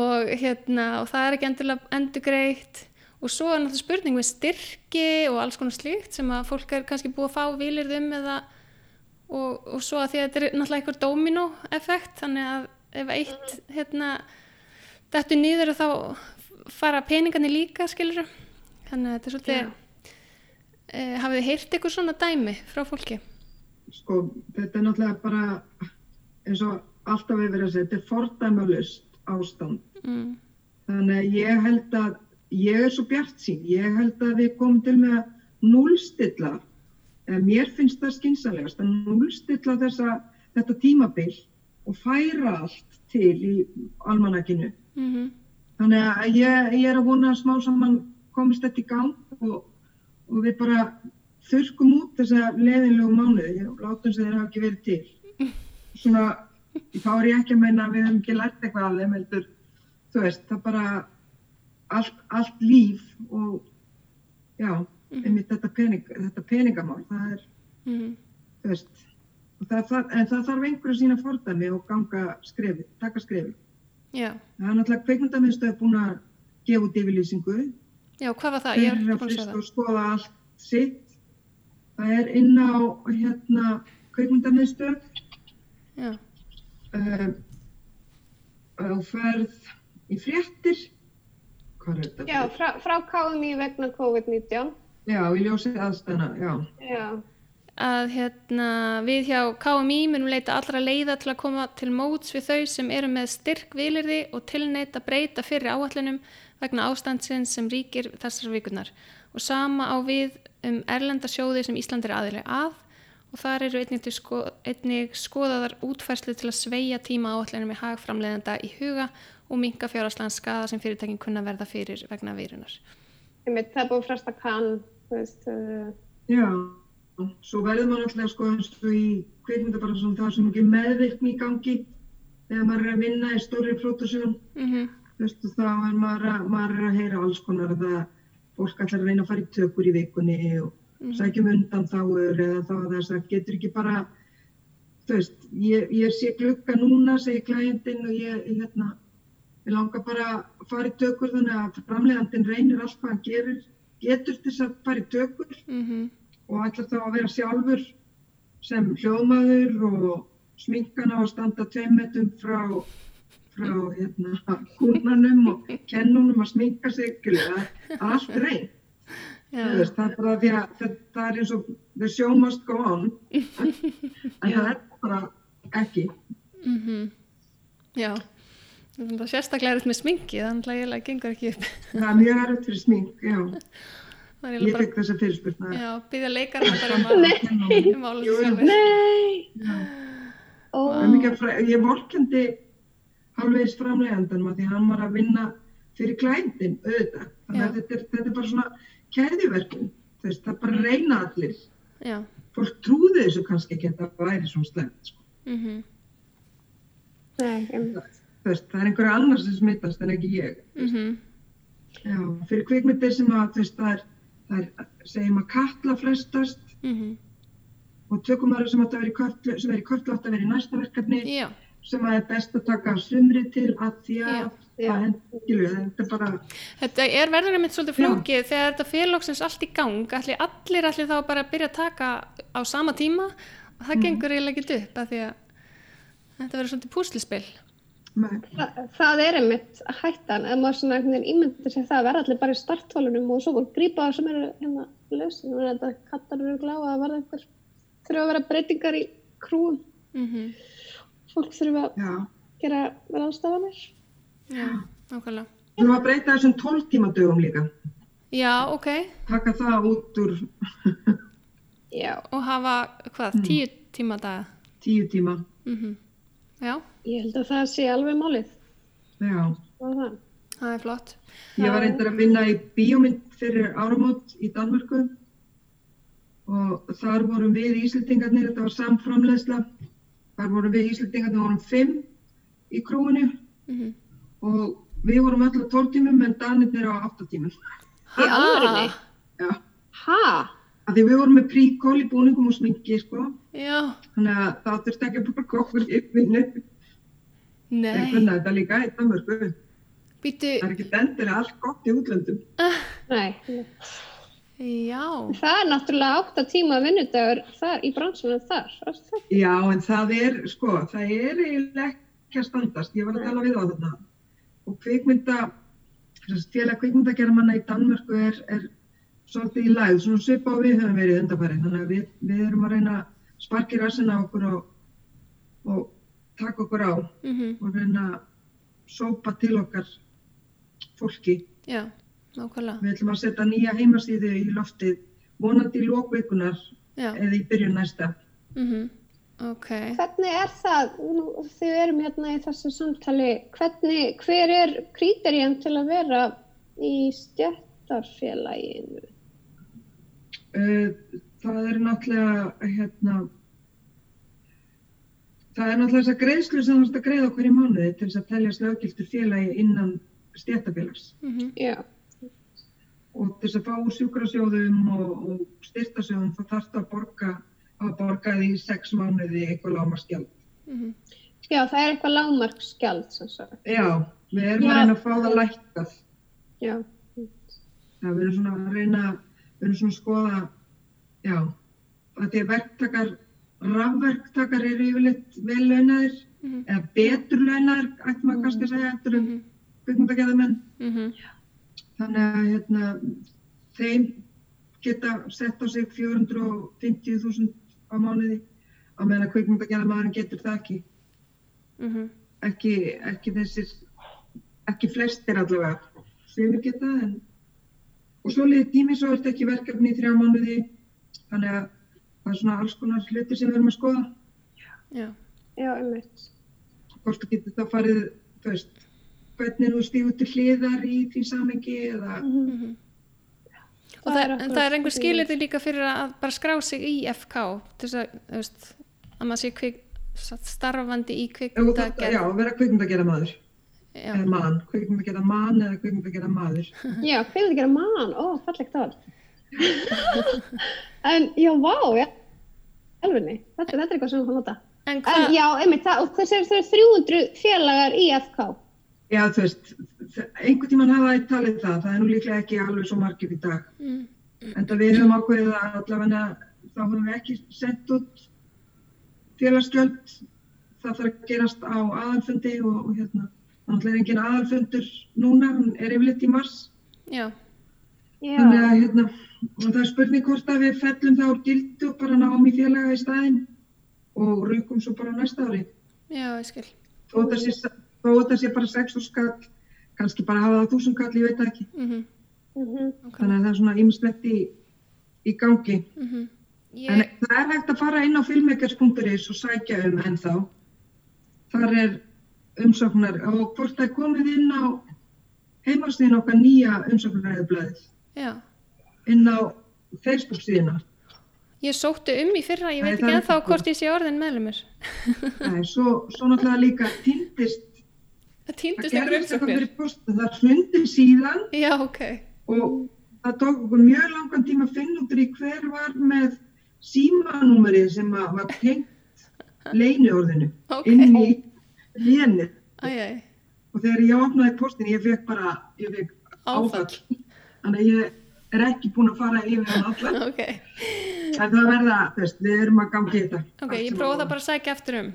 [SPEAKER 1] Og hérna og það er ekki endilega endugreitt og svo er náttúrulega spurning með styrki og alls konar slíkt sem að fólk er kannski búið að fá vilirðum eða og, og svo að því að þetta er náttúrulega einhver domino effekt þannig að ef eitt hérna þetta niður og þá fara peningarnir líka skilur þannig að þetta er svolítið e, hafið þið heyrt eitthvað svona dæmi frá fólki
[SPEAKER 3] sko, þetta er náttúrulega bara eins og alltaf við verið að segja, þetta er fordæmalust ástand.
[SPEAKER 1] mm.
[SPEAKER 3] Þannig að ég held að, ég er svo bjart sín, ég held að við komum til með að núlstilla, mér finnst það skynsalegast, að núlstilla þessa, þetta tímabil og færa allt til í almanakinu.
[SPEAKER 1] Mm
[SPEAKER 3] Þannig að ég, ég er að vona að smá saman komist þetta í gang og, og við bara þurrkum út þessa leðinlegu mánuði og látum sem þeir hafa ekki verið til. Svona, þá er ég ekki að meina að við höfum ekki lært eitthvað af þeim, heldur, þú veist, það bara allt, allt líf og já, einmitt þetta, pening, þetta peningamál, það er,
[SPEAKER 1] -hmm.
[SPEAKER 3] þú veist, það, það, en það þarf einhver að sína fordæmi og ganga skrefi, taka skrefi.
[SPEAKER 1] Já.
[SPEAKER 3] Það er náttúrulega kveikmyndamiðstöð búin að gefa út yfirlýsingu.
[SPEAKER 1] já, hvað var það? Ég
[SPEAKER 3] Þeir
[SPEAKER 1] er
[SPEAKER 3] eru að
[SPEAKER 1] það
[SPEAKER 3] og skoða allt sitt. Það er inn á hérna, kveikmyndamiðstöð
[SPEAKER 1] já,
[SPEAKER 3] uh, og ferð í fréttir. Hvað er þetta?
[SPEAKER 2] já, frá, frá KMI vegna COVID-19
[SPEAKER 3] Já, í ljósið aðstæðna, já.
[SPEAKER 2] já,
[SPEAKER 1] að hérna, við hjá KMI munum leita allra leiða til að koma til móts við þau sem eru með styrk vilirði og tilneitt að breyta fyrir áallunum vegna ástandsins sem ríkir þessar vikunar og sama á við um erlenda sjóði sem Ísland er aðileg að. Og þar eru einnig, til sko, einnig skoðaðar útfærslu til að sveia tíma áallunum í hagframleiðanda í huga og minka fjárhagslegan skada sem fyrirtækin kunna verða fyrir vegna virunar.
[SPEAKER 2] einmitt, það er búið að fresta kann þú veist, uh,
[SPEAKER 3] Já, svo verður maður alltaf sko eins og í kveikmynda bara svona það sem ekki meðvirkni í gangi þegar maður er að vinna í stóri pródusjón.
[SPEAKER 1] Mm
[SPEAKER 3] Þú veist, og þá er maður að, maður er að heyra alls konar að það fólk ætlar að reyna að fara í tökur í vikunni og sækjum undan þáur eða þá að þess að getur ekki bara, þú veist, ég, ég sé glugga núna, segir klæjendin og ég, ég hérna, ég langar bara að fara í tökur þannig að framleiðandin reynir allt hvað hann gerir, getur þess að fara í tökur.
[SPEAKER 1] Mhm,
[SPEAKER 3] og ætlar þá að vera sjálfur sem hljóðmaður og sminkana og standa tveim metum frá, frá hérna, kúrnanum og kennunum að sminka sig, allt reynd. veist, það er bara því að það er eins og the show must go on en það er bara ekki
[SPEAKER 1] mhm, já. Það er sérstaklega erfitt með sminki, þannig að ég gengur ekki upp.
[SPEAKER 3] það er mjög erfitt fyrir smink já.
[SPEAKER 1] Það
[SPEAKER 3] ég fekk þessa fyrirspurna
[SPEAKER 1] já, byggja leikarna bara um að um sjálfur.
[SPEAKER 2] Nei!
[SPEAKER 3] Það ég vorkendi halvvegs framleiðandanum að því hann var að vinna fyrir klændin auðvitað þannig
[SPEAKER 1] Já.
[SPEAKER 3] að þetta er, þetta er bara svona veist, það er bara að reyna allir
[SPEAKER 1] Já,
[SPEAKER 3] fólk trúði þessu kannski ekki að það væri svona slemt sko.
[SPEAKER 1] mhm,
[SPEAKER 2] nei, einmitt.
[SPEAKER 3] Veist, það er einhverja annars sem smittast en ekki ég
[SPEAKER 1] mhm,
[SPEAKER 3] Já, fyrir kvikmyndir sem að veist, það er, það er segjum að katla flestast
[SPEAKER 1] mhm,
[SPEAKER 3] og tökum aðra sem átt að vera í kötlu sem er í kötlu átt að vera í næsta verkefni
[SPEAKER 1] já,
[SPEAKER 3] sem að er best að taka sumri til að því að það er bara,
[SPEAKER 1] Þetta er verður einmitt svolítið
[SPEAKER 3] Já.
[SPEAKER 1] flókið þegar þetta félagsins allt í gang, allir, allir allir þá bara að byrja að taka á sama tíma? Og það gengur eiginlega ekki upp af því að þetta verður svolítið púslispil.
[SPEAKER 2] Þa, það er einmitt hættan ef maður svona einhvern veginn ímyndir sig það að vera allir bara í starthólunum og svo bara grípa það sem eru hérna lausin og þetta kattar eru glá að verða einhver þurfa að vera breytingar í krúum.
[SPEAKER 1] Mm
[SPEAKER 2] fólk þurfa að
[SPEAKER 3] já.
[SPEAKER 2] gera ráðstafanir.
[SPEAKER 1] Já, nákvæmlega.
[SPEAKER 3] Við erum að breyta þessum 12 tíma dögum líka.
[SPEAKER 1] Já, ok.
[SPEAKER 3] taka það út úr
[SPEAKER 2] já,
[SPEAKER 1] Og hafa, hvað, tíu tíma daga?
[SPEAKER 3] 10 tíma.
[SPEAKER 1] Mm Já,
[SPEAKER 2] ég held að það sé alveg málið.
[SPEAKER 3] Já,
[SPEAKER 2] það?
[SPEAKER 1] Það er flott.
[SPEAKER 3] ég var reyndar að vinna í bíómynd fyrir áramót í Danmörku og þar vorum við Íslendingarnir, þetta var samframlegsla þar vorum við Íslendingarnir vorum 5 í krúinu
[SPEAKER 1] Mm
[SPEAKER 3] og við vorum öll á 12 tímum en Danirnir á 8 tímum
[SPEAKER 2] Í alvörunni?
[SPEAKER 3] já,
[SPEAKER 2] ha?
[SPEAKER 3] Af því við vorum með príkól í búningum og sminki sko,
[SPEAKER 1] Já,
[SPEAKER 3] þannig að það þurfti ekki að borga okkur í vinnu Ég
[SPEAKER 1] nei,
[SPEAKER 3] kunna þetta líka í Danmörku.
[SPEAKER 1] býtu,
[SPEAKER 3] Það er ekki endilega allt gott í útlöndum.
[SPEAKER 2] Nei,
[SPEAKER 1] já,
[SPEAKER 2] það er náttúrulega 8 tíma vinnudagur þar í bransunum þar.
[SPEAKER 3] Já, en það er, sko, það er eiginlega ekki að standast. Ég var að tala við á þarna. Og kvikmynda, félag kvikmyndagerðamanna í Danmörku er, er svolítið í læð, svona svipa og við höfum verið undanfæri. Þannig að við, við erum að reyna að sparki rassina okkur og, og taka okkur á
[SPEAKER 1] mm
[SPEAKER 3] og reyna að sópa til okkar fólki.
[SPEAKER 1] já, nákvæmlega,
[SPEAKER 3] Við ætlum að setja nýja heimasíðu í loftið vonandi í lókveikunar eða í byrjun næsta.
[SPEAKER 1] mm ok,
[SPEAKER 2] Hvernig er það, nú, þið erum hérna í þessu samtali, hvernig, hver er kríterjum til að vera í stjættarfélaginu?
[SPEAKER 3] Uh, það er náttúrulega, hérna, það er náttúrulega þess að greiðslu sem þú ert að greiða okkur í mánuði til þess að telja slöggiltur félagi innan stjættafélags
[SPEAKER 1] mm
[SPEAKER 2] Já,
[SPEAKER 3] og til þess að fá sjúkrasjóðum og, og styrtasjóðum þá þarfst að borga að borga því sex mánuði eitthvað lámarskjald.
[SPEAKER 1] -hmm.
[SPEAKER 2] já, það er eitthvað sagt.
[SPEAKER 3] Já, við erum
[SPEAKER 2] Já.
[SPEAKER 3] að reyna að fá það lækkað.
[SPEAKER 2] Já,
[SPEAKER 3] Já, við erum svona að reyna, við erum svona að skoða, já, að því að verktakar, rafverktakar eru yfirleitt vel launaðir,
[SPEAKER 1] Mhm.
[SPEAKER 3] eða betur launaðir, ættum maður kannski að segja, eftir um
[SPEAKER 1] Mhm.
[SPEAKER 3] kvikmyndagerðamenn.
[SPEAKER 1] Mhm.
[SPEAKER 3] Þannig að hérna, þeim geta sett á sig 450.000 á mánuði, á meðan að kvikmyndagerðamæðurinn getur það ekki.
[SPEAKER 1] Mhm.
[SPEAKER 3] Ekki, ekki þessir, ekki flestir allavega, sem við geta, en og svo liðið tími svo er þetta ekki verkefni í þrjá mánuði þannig að það er svona alls konar hluti sem við erum að skoða
[SPEAKER 1] já,
[SPEAKER 2] já, einmitt.
[SPEAKER 3] hvort þú getur þá farið þú veist, hvernig þú stígur til hliðar í því samengi eða.
[SPEAKER 2] Mhm.
[SPEAKER 1] Og
[SPEAKER 2] Það
[SPEAKER 1] það,
[SPEAKER 2] er
[SPEAKER 1] en það er einhver
[SPEAKER 2] það.
[SPEAKER 1] skilirði líka fyrir að bara skrá sig í FK til þess að, þú veist, að maður sé kvik, starfandi í kvikmyndagerð.
[SPEAKER 3] já, vera kvikmyndagerða maður
[SPEAKER 1] Já,
[SPEAKER 3] eða mann, kvikmyndagerða mann eða kvikmyndagerða maður
[SPEAKER 2] Já, hvað er það að gera mann? Ó, fallegt orð. en, já, vá, já. Elvinni, þetta, þetta er eitthvað sem hún nota.
[SPEAKER 1] En
[SPEAKER 2] En já, einmitt, það, og þessi er 300 félagar í FK.
[SPEAKER 3] Já, þú veist, einhvern tímann hafa það talið það, það er nú líklega ekki alveg svo margir í dag.
[SPEAKER 1] mm,
[SPEAKER 3] En það við höfum ákveðið að allavega þá höfum við ekki sendt út félagsgjöld. Það þarf að gerast á aðalfundi og, og hérna, þannig er engin aðalfundur núna, hann er yfirleitt í mars.
[SPEAKER 1] já,
[SPEAKER 2] Já,
[SPEAKER 3] Þannig að hérna, og það er spurning hvort að við fellum það úr gildi og bara náum í félaga í staðinn og raukum svo bara næsta ári.
[SPEAKER 1] já, ég skil.
[SPEAKER 3] Þó þetta sé, sé bara 6 skall, kannski bara hafa það 1000 kall, ég veit það ekki.
[SPEAKER 1] Mm
[SPEAKER 2] mhm.
[SPEAKER 3] Þannig að það er svona ýmislegt í, í gangi.
[SPEAKER 1] mhm.
[SPEAKER 3] En
[SPEAKER 1] Ég,
[SPEAKER 3] það er hægt að fara inn á filmmakers.is og sækja um ennþá. Þar er umsóknar og hvort það komið inn á heimastíðin okkar nýja umsóknaræðublaðið, inn á Facebook síðina.
[SPEAKER 1] Ég sótti um í fyrra, ég
[SPEAKER 3] Nei,
[SPEAKER 1] veit ekki ennþá hvort ég sé orðin meðlumur.
[SPEAKER 3] Nei, svo, svo náttúrulega líka týndist,
[SPEAKER 1] Það týndist ykkur umsóknir.
[SPEAKER 3] það hrundi síðan
[SPEAKER 1] Já, ok.
[SPEAKER 3] og það tók okkur mjög langan tíma að finna út í hver var með símanúmerið sem var tengt leiniorðinu
[SPEAKER 1] Ok.
[SPEAKER 3] inn í
[SPEAKER 1] Æjæj,
[SPEAKER 3] og þegar ég opnaði postin ég fekk bara, ég fekk
[SPEAKER 1] Áfall.
[SPEAKER 3] þannig að ég er ekki búin að fara yfir hann allar
[SPEAKER 1] ok.
[SPEAKER 3] en það verða, veist, við erum að gangi þetta.
[SPEAKER 1] Ok, ég prófa
[SPEAKER 3] að-
[SPEAKER 1] það bara að sækja eftir um.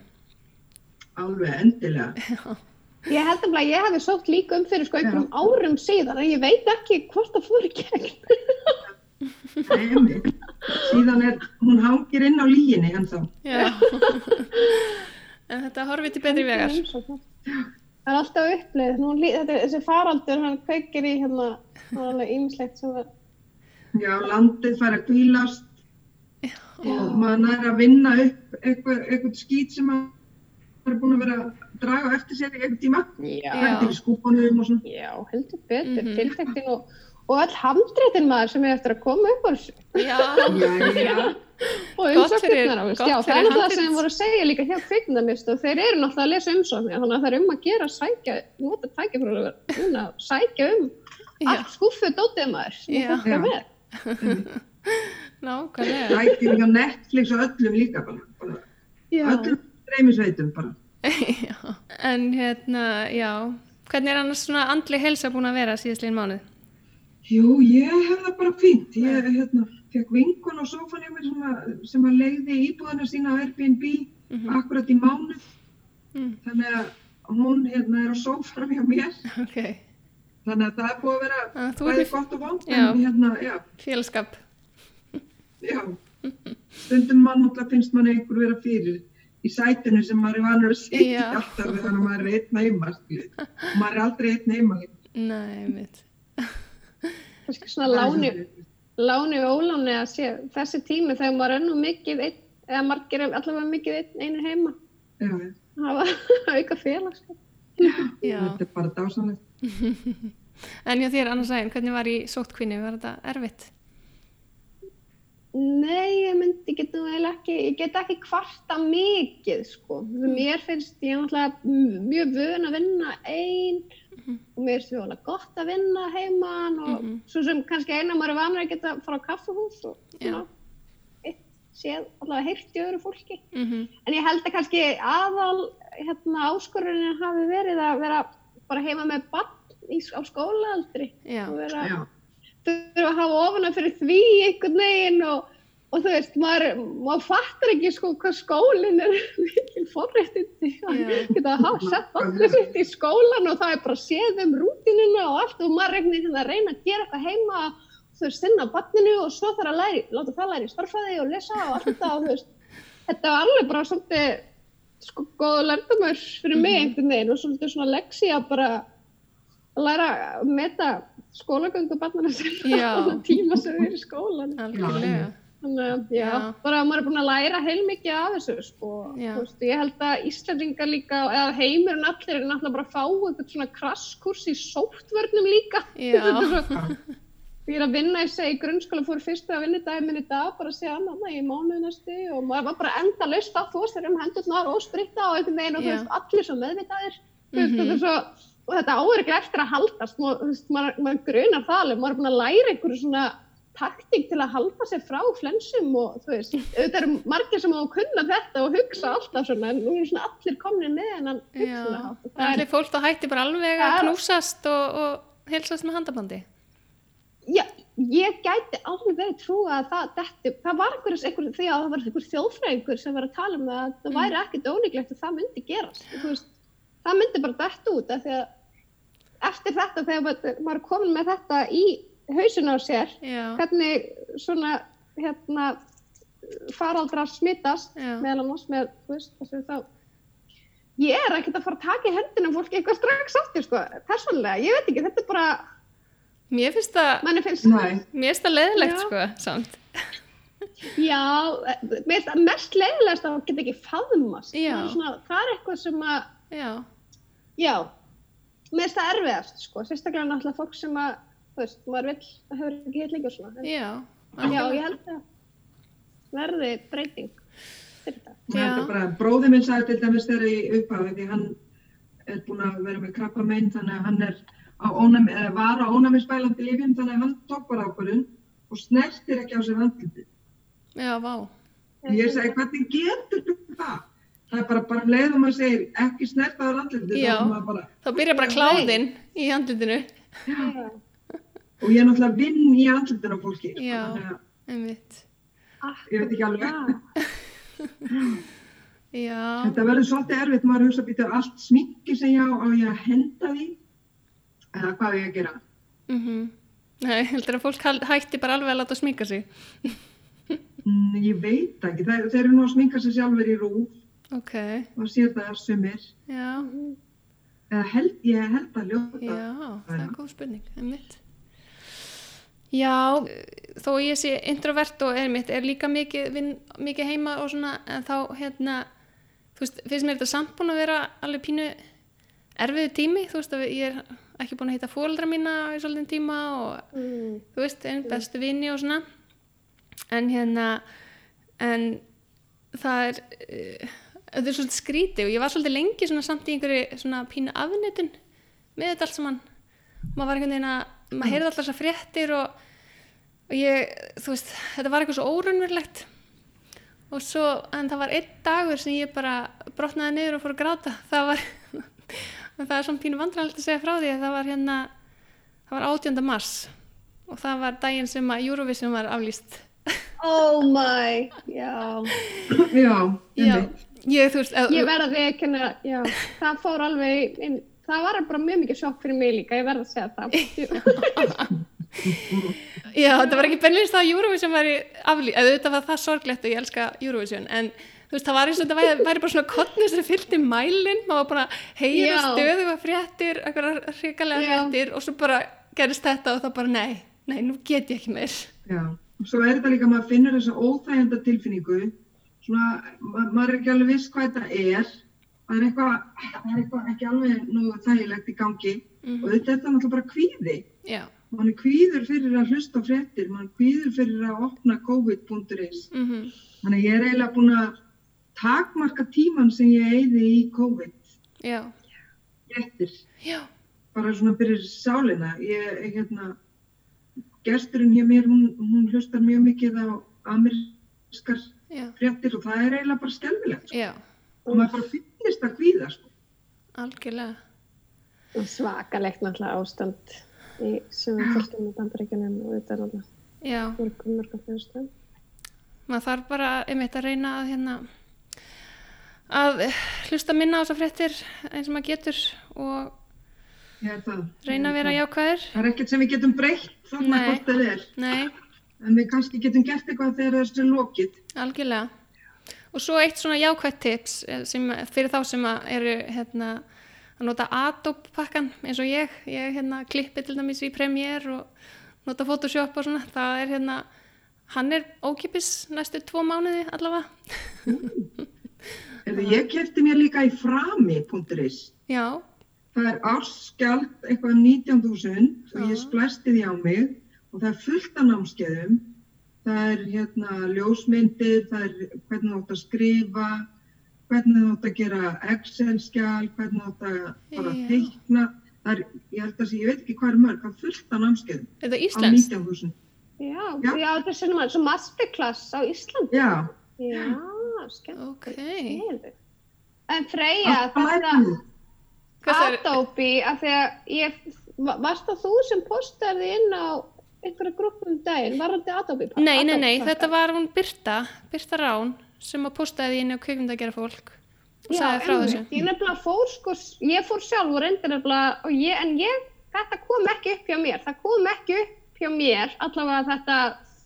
[SPEAKER 3] alveg endilega.
[SPEAKER 2] Ég held að ég hefði sótt líka um fyrir sko einhverjum árum síðan en ég veit ekki hvort það fór í gegn.
[SPEAKER 3] Síðan er, hún hangir inn á líginni en þá
[SPEAKER 1] Já. en þetta horfið til betri vegar.
[SPEAKER 2] Það er alltaf uppleið. Nú, þetta, þessi faraldur, hann kveikir í hérna, það er alveg ýmislegt er.
[SPEAKER 3] já, landið fær að kvílast og maður er að vinna upp eitthvað, eitthvað skýt sem maður er búin að vera að draga eftir sér í einhvern tíma
[SPEAKER 2] Já.
[SPEAKER 3] hættir í skúpunum og svona
[SPEAKER 2] Já, heldur betur, mm tiltektin og, og all handreitin maður sem er eftir að koma upp á þessu.
[SPEAKER 1] Já.
[SPEAKER 3] já,
[SPEAKER 2] Og umsóknirnar, veist,
[SPEAKER 1] gott
[SPEAKER 2] já, það er náttúrulega
[SPEAKER 1] handrit.
[SPEAKER 2] sem við vorum að segja líka hjá og þeir eru náttúrulega að lesa umsóknir, þannig að það er um að gera sækja, nota tækifræður, núna sækja um
[SPEAKER 1] Já.
[SPEAKER 2] allt skúffu dótið maður fólk er.
[SPEAKER 1] Nákvæmlega.
[SPEAKER 3] hættir hjá Netflix og öllum líka bara, bara
[SPEAKER 2] Já.
[SPEAKER 3] öllum streymisveitum bara
[SPEAKER 1] já. En hérna, já. Hvernig er annars svona andli helsa búin að vera síðastlegin mánuð?
[SPEAKER 3] Jú, ég hef það bara fínt. Ég hérna, fekk vinkun á sófan hjá mér sem að, sem að leiði íbúðina sína á Airbnb
[SPEAKER 1] Mhm.
[SPEAKER 3] akkurat í mánuð.
[SPEAKER 1] Mm.
[SPEAKER 3] Þannig að hún hérna er á sófanum hjá mér.
[SPEAKER 1] Ok,
[SPEAKER 3] Þannig að það er búið að vera
[SPEAKER 1] Ah, þú ert
[SPEAKER 3] bæði gott og vond. Hérna,
[SPEAKER 1] félskap.
[SPEAKER 3] já. Stundum mann náttúrulega finnst mann einhver vera fyrir í sætinu sem maður er vanur að sitja alltaf við þannig að maður er einn heima. maður er aldrei einn heima.
[SPEAKER 1] Nei, mitt.
[SPEAKER 2] Kannski svona láni, láni og óláni að sé þessi tími þegar maður er nú mikið einn, eða margir er allavega mikið einn einu heima.
[SPEAKER 3] Já, já.
[SPEAKER 2] hafa auka félagskap.
[SPEAKER 1] Já.
[SPEAKER 3] Þetta er bara dásanlegt.
[SPEAKER 1] En já þér, annars aðeins, hvernig var í sóttkvinni? Var þetta erfitt?
[SPEAKER 2] Nei, ég myndi, ég get nú eiginlega ekki, ég get ekki kvarta mikið, sko. Mér finnst ég náttúrulega mjög vön að vinna einn og mér finnst alveg gott að vinna heiman og
[SPEAKER 1] Mhm.
[SPEAKER 2] svo sem kannski eina maður er vanur að geta að fara á kaffahús og svona, eitt séð allavega heyrt í öðru fólki.
[SPEAKER 1] Mm
[SPEAKER 2] En ég held að kannski aðal hérna, áskorunin hafi verið að vera bara heima með bann í, á skólaaldri og vera
[SPEAKER 3] Já.
[SPEAKER 2] þurfa að hafa ofana fyrir því einhvern veginn og, og þú veist, maður, maður fattar ekki sko hvað skólinn er mikil forréttindi að hafa sett allir sitt í skólan og það er bara séð um rútinuna og allt og maður regnir að reyna að gera eitthvað heima þú veist, sinna banninu og svo þarf að læri, láta það læri starfræði og lesa og allt þetta og þú veist, þetta var alveg bara svolítið sko góða lærdomur fyrir mig einhvern veginn og svolítið svona leksi að bara læra að meta skólagöngu sinna
[SPEAKER 1] Já.
[SPEAKER 2] á þann tíma sem við erum í skólan
[SPEAKER 1] Algjörlega.
[SPEAKER 2] Þannig að já,
[SPEAKER 1] Já.
[SPEAKER 2] bara að maður er búin að læra heilmikið af þessu sko. Veist, ég held að Íslandingar líka eða heimurinn allir er náttúrulega bara að fá eitthvað svona krasskurs í sóttvörnum líka er ég er að vinna ég segi í grunnskóla fór fyrsta vinnudaginn minn í dag bara að segja annað í mánuði næstu og maður var bara enda laust að þú veist um hendurnar og spritta og einhvern veginn og þú veist allir svo meðvitaðir þú veist,
[SPEAKER 1] Mhm.
[SPEAKER 2] er svo og þetta ekki eftir að haldast maður, maður, maður grunar það alveg, maður er búin að læra einhverju svona taktík til að halda sér frá flensum og þú veist, auðvitað eru margir sem á að kunna þetta og hugsa alltaf svona en nú er svona allir komin með hennan og
[SPEAKER 1] það er
[SPEAKER 2] er,
[SPEAKER 1] fólk þá hætti bara alveg að knúsast og, og heilsast með handabandi.
[SPEAKER 2] já, ég gæti alveg trúa að það detti, það var einhver, einhver því að það var einhver þjóðfræðingur sem var að tala um það að það
[SPEAKER 1] Mm.
[SPEAKER 2] væri ekkert ólíklegt að það myndi gerast þú veist, það myndi bara detta út af því að eftir þetta þegar maður- komin með þetta í hausin á sér.
[SPEAKER 1] Já,
[SPEAKER 2] hvernig svona hérna faraldrar smittast meðal annars með, veist, þessu þá ég er ekkert að fara að taka í hendina fólki eitthvað strax aftur, sko, persónulega, ég veit ekki, þetta er bara,
[SPEAKER 1] mér finnst það, mér finnst það leðilegt sko, samt.
[SPEAKER 2] já, mér finnst það mest leiðilegast að það geta ekki faðmast. Er, svona, það er eitthvað sem að
[SPEAKER 1] Já,
[SPEAKER 2] já, mér finnst það erfiðast, sko, sérstaklega náttúrulega fólk sem að, þú veist, maður vill það hefur ekki heit lengur svona, en,
[SPEAKER 1] já,
[SPEAKER 2] já, ég held að verði breyting fyrir þetta
[SPEAKER 3] það er
[SPEAKER 1] Já.
[SPEAKER 3] bara, bróði minn sagði til dæmis þegar í upphafi því hann er búin að vera með krabba meginn þannig að hann er á ónæmi, eða var á ónæmisbælandi lífjum þannig að hann tók bara ákvörðun og snertir ekki á sér andlitið.
[SPEAKER 1] Já, vá.
[SPEAKER 3] Ég segi, hvernig getur þú það? Það er bara, bara um leið og maður segir ekki snert á andlitið,
[SPEAKER 1] Já.
[SPEAKER 3] þá maður bara,
[SPEAKER 1] Þá byrja bara kláðinn í andlutinu.
[SPEAKER 2] Já.
[SPEAKER 3] Og ég er náttúrulega vinn í andlitinu á fólki, sko,
[SPEAKER 1] Já. Einmitt.
[SPEAKER 3] ég veit ekki alveg.
[SPEAKER 1] Já,
[SPEAKER 3] Þetta verður svolítið erfitt, maður hugsa býta allt sminki sem ég á, á ég henda því, eða hvað er ég að gera?
[SPEAKER 1] mhm. Nei, heldur að fólk hætti bara alveg að láta smíka sig.
[SPEAKER 3] Mm, ég veit ekki, þeir, þeir eru nú að sminka sig sjálfur í rúf
[SPEAKER 1] Ok,
[SPEAKER 3] og sér það sumir,
[SPEAKER 1] já,
[SPEAKER 3] eða held, ég held að ljóta.
[SPEAKER 1] já, það er góð spurning, einmitt. Já, þó ég sé introvert og einmitt er líka mikið, vinn, mikið heima og svona, en þá hérna, þú veist, finnst mér þetta samt búin að vera alveg pínu erfiðu tími, þú veist að ég er ekki búin að hitta fóldra mína í svolítið tíma og
[SPEAKER 2] Mm.
[SPEAKER 1] þú veist, einn bestu vini og svona. En hérna en það er uh, þetta er svolítið skrítið og ég var svolítið lengi svona samt í einhverju svona pínu afnitun með þetta allt saman. Maður var einhvern veginn að, maður heyrði alltaf þessar fréttir og, og ég, þú veist þetta var eitthvað svo órunverlegt og svo, en það var einn dagur sem ég bara brotnaði niður og fór að gráta það var það er svona pínu vandræðilegt að segja frá því að það var hérna það var 18. mars og það var daginn sem að Eurovision var aflýst
[SPEAKER 2] Oh my, já.
[SPEAKER 3] Já,
[SPEAKER 1] já, ég veist að,
[SPEAKER 2] Ég verða því að, já, það fór alveg inn, það var bara mjög mikið sjokk fyrir mig líka, ég verða að segja það.
[SPEAKER 1] já, þetta var ekki bennlist það að Eurovision væri aflýst, eða þetta var það sorglegt og ég elska Eurovision en þú veist það var eins og þetta væri, væri bara svona kottnir sem fylgdi mælinn, maður var bara að heyra
[SPEAKER 2] Já.
[SPEAKER 1] stöðuga fréttir, eitthvað hrikalega fréttir og svo bara gerist þetta og það bara nei, nei, nú get ég ekki meir
[SPEAKER 3] Já, svo er þetta líka að maður finnur þessa óþægenda tilfinningu, svona, ma maður er ekki alveg viss hvað þetta er, það er eitthvað, það eitthvað ekki alveg nú þægilegt í gangi
[SPEAKER 1] Mhm.
[SPEAKER 3] og þetta er náttúrulega bara kvíði.
[SPEAKER 1] já,
[SPEAKER 3] Man er kvíður fyrir að hlusta fréttir, man er kvíður fyrir að opna covid.is.
[SPEAKER 1] mhm,
[SPEAKER 3] Þannig að ég er eiginlega búin að takmarka tíman sem ég eigði í COVID
[SPEAKER 1] já,
[SPEAKER 3] fréttir,
[SPEAKER 1] já,
[SPEAKER 3] bara svona fyrir sálina. Ég, hérna, gesturinn hér mér, hún, hún hlustar mjög mikið á amerískar fréttir og það er eiginlega bara skelfilegt sko.
[SPEAKER 1] já,
[SPEAKER 3] og maður bara finnist að kvíða sko.
[SPEAKER 1] algjörlega
[SPEAKER 2] Svakalegt náttúrulega ástand í sem við fylgum í bandaríkjunum og þetta er náttúrulega mörgum mörgum fyrirstöðum.
[SPEAKER 1] maður þarf bara einmitt að reyna að hérna að hlusta minna á þessar fréttir eins og maður getur og
[SPEAKER 3] það.
[SPEAKER 1] reyna að vera jákvæður
[SPEAKER 3] það er ekkert sem við getum breytt þarna
[SPEAKER 1] Nei.
[SPEAKER 3] hvort það er
[SPEAKER 1] nei,
[SPEAKER 3] en við kannski getum gert eitthvað þegar þessu er lokið
[SPEAKER 1] algjörlega og svo eitt svona jákvætt tips eh, sem, fyrir þá sem eru hérna, að nota Adobe pakkan eins og ég, ég hérna klippi til dæmis í Premiere og nota Photoshop og svona, það er hérna hann er ókipis næstu tvo mánuði allavega.
[SPEAKER 3] Eða ég kefti mér líka í frami.is
[SPEAKER 1] já,
[SPEAKER 3] það er ársskjald eitthvað um 19.000 og ég splæsti því á mig og það er fullt af námskeiðum það er hérna ljósmyndir það er hvernig þú átt að skrifa hvernig þú átt að gera Excel-skjal, hvernig þú átt að bara
[SPEAKER 1] Já.
[SPEAKER 3] teikna það er, ég held að sé, ég veit ekki hvað er mörg það er fullt af námskeiðum
[SPEAKER 1] þetta er
[SPEAKER 3] á
[SPEAKER 1] Íslands
[SPEAKER 3] 19.000
[SPEAKER 2] Já,
[SPEAKER 3] Já.
[SPEAKER 2] já, þetta er svona svo masterclass á Íslandi.
[SPEAKER 3] Já,
[SPEAKER 2] Já, skemmt.
[SPEAKER 1] Ok.
[SPEAKER 2] En Freyja, þetta Adobe, af því að ég, va- varst það þú sem postaði inn á einhverja grúppum um daginn, var þetta Adobe?
[SPEAKER 1] Nei, nei, nei, þetta var hún Birta, Birta Rán sem að postaði inn á kveikmyndagera fólk og sagði frá þessu.
[SPEAKER 2] Ég nefnilega fór sko, ég fór sjálf og reyndi nefnilega, og ég, en ég, þetta kom ekki upp hjá mér, það kom ekki upp hjá mér, allavega þetta,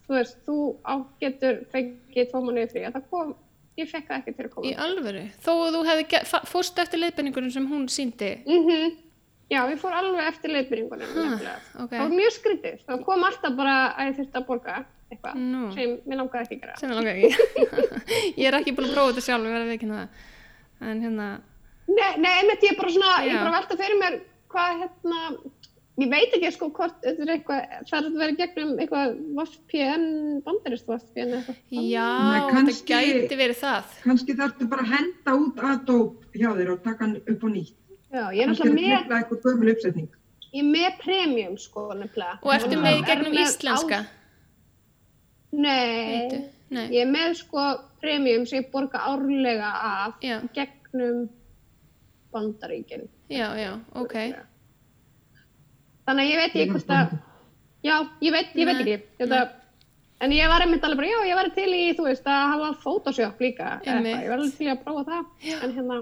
[SPEAKER 2] þú veist, þú á getur fengið tvo mánuði frí, það kom, ég fekk það ekki til að koma.
[SPEAKER 1] Í alvöru, þó að þú hefði fórst eftir leiðbenningunum sem hún síndi.
[SPEAKER 2] Mm Já, ég fór alveg eftir leiðbyrningunum, nefnilega.
[SPEAKER 1] ok.
[SPEAKER 2] Það var mjög skrítið, það kom alltaf bara að ég þurfti að borga eitthvað,
[SPEAKER 1] Nú.
[SPEAKER 2] sem mér langaði ekki að gera.
[SPEAKER 1] Sem ég langar ekki. ég er ekki búin að prófa þetta sjálf, ég. En hérna,
[SPEAKER 2] Nei, nei, einmitt ég er bara svona, ég
[SPEAKER 1] Já.
[SPEAKER 2] er bara að velta fyrir mér hvað hérna, ég veit ekki sko hvort þetta er eitthvað, það er að vera gegnum eitthvað VPN, bandarist eitthvað.
[SPEAKER 1] já,
[SPEAKER 3] Nei,
[SPEAKER 1] þetta
[SPEAKER 3] kannski-
[SPEAKER 1] gæti verið það.
[SPEAKER 3] Kannski þarftu bara að henda út Adobe hjá þér og taka hann upp á nýtt.
[SPEAKER 2] Já, ég er
[SPEAKER 3] er
[SPEAKER 2] með,
[SPEAKER 3] þetta eitthvað gömul uppsetning.
[SPEAKER 2] ég er með premium sko nefnilega.
[SPEAKER 1] Og ertu með í
[SPEAKER 2] Er
[SPEAKER 1] gegnum
[SPEAKER 2] með
[SPEAKER 1] íslenska?
[SPEAKER 2] á- Nei?
[SPEAKER 1] Nei.
[SPEAKER 2] ég er með sko premium sem ég borga árlega af
[SPEAKER 1] Já.
[SPEAKER 2] gegnum bandaríkin.
[SPEAKER 1] Já, já, ok.
[SPEAKER 2] Þannig að ég veit ekki hvort að, já, ég veit, ég veit ekki. Þetta, en ég var einmitt alveg bara, já, ég var til í, þú veist, að hafa Photoshop líka. Ég var alveg til í að prófa það.
[SPEAKER 1] Já.
[SPEAKER 2] En hérna,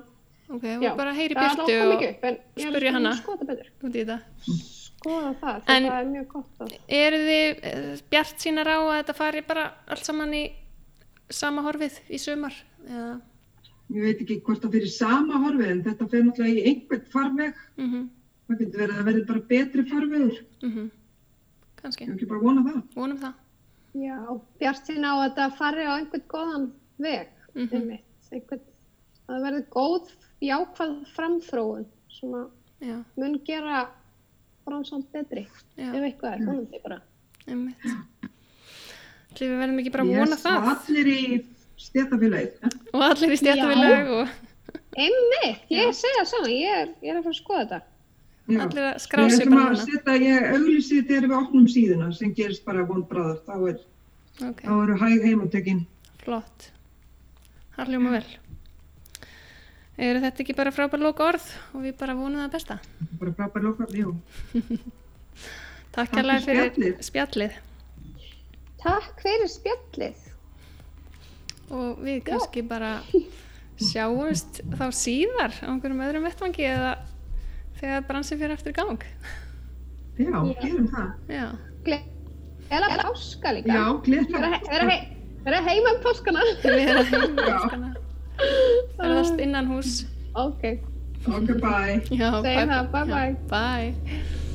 [SPEAKER 1] Ok,
[SPEAKER 2] já,
[SPEAKER 1] og bara heyri
[SPEAKER 2] það
[SPEAKER 1] byrtu og
[SPEAKER 2] upp, að
[SPEAKER 1] hana.
[SPEAKER 2] skoða það. Skoða það,
[SPEAKER 1] En-
[SPEAKER 2] þetta er mjög gott að...
[SPEAKER 1] Eru þið eh, bjart sínar á að þetta fari bara allt saman í sama horfið í sumar? Já,
[SPEAKER 3] Ég veit ekki hvort það fyrir sama horfið en þetta fyrir náttúrulega í einhvern farveg.
[SPEAKER 1] mhm,
[SPEAKER 3] Það getur verið að það verði bara betri farvegur.
[SPEAKER 1] mhm, kannski,
[SPEAKER 3] Ég vil ekki bara vona það.
[SPEAKER 1] vonum það.
[SPEAKER 2] Já, bjart sín á að þetta fari á einhvern góðan veg,
[SPEAKER 1] Mhm.
[SPEAKER 2] einmitt. Einhvern, að það verði góð, jákvæð framþróun sem að mun gera bransan betri,
[SPEAKER 1] já,
[SPEAKER 2] ef eitthvað er, vonandi bara.
[SPEAKER 1] einmitt. Ætli við verðum ekki bara að
[SPEAKER 3] Yes,
[SPEAKER 1] vona
[SPEAKER 3] og
[SPEAKER 1] það
[SPEAKER 3] allir í stjættafélagið.
[SPEAKER 1] og allir í stjættavileg og
[SPEAKER 2] Einmitt, ég segja saman, ég er, ég er að fara að skoða þetta.
[SPEAKER 3] Já.
[SPEAKER 1] allir að skrá sig bara
[SPEAKER 3] setja, ég auglýsi þegar við opnum síðuna sem gerist bara vonbræðar. Þá, er,
[SPEAKER 1] Ok,
[SPEAKER 3] þá eru hæg heimatökin.
[SPEAKER 1] flott. Það hljóma vel. Eru þetta ekki bara frábær loka orð og við bara vonum það besta?
[SPEAKER 3] Bara frábær lókar, jú. Takk
[SPEAKER 1] hérlega
[SPEAKER 3] fyrir
[SPEAKER 1] fyrir spjallið
[SPEAKER 2] Takk fyrir spjallið.
[SPEAKER 1] og við kannski bara sjáumst þá síðar á einhverjum öðrum vettvangi eða þegar bransin fyrir eftir í gang.
[SPEAKER 3] Já,
[SPEAKER 2] Já.
[SPEAKER 3] gerum það.
[SPEAKER 1] Já,
[SPEAKER 2] Eða páska líka.
[SPEAKER 3] Já, gleðilega.
[SPEAKER 2] Vera, he- vera, he, vera heima um páskana.
[SPEAKER 1] við erum heima ferðast innan hús.
[SPEAKER 2] ok,
[SPEAKER 3] Ok, bye.
[SPEAKER 1] Já,
[SPEAKER 2] Segjum það, bye
[SPEAKER 1] Já,
[SPEAKER 2] bye.
[SPEAKER 1] Bye.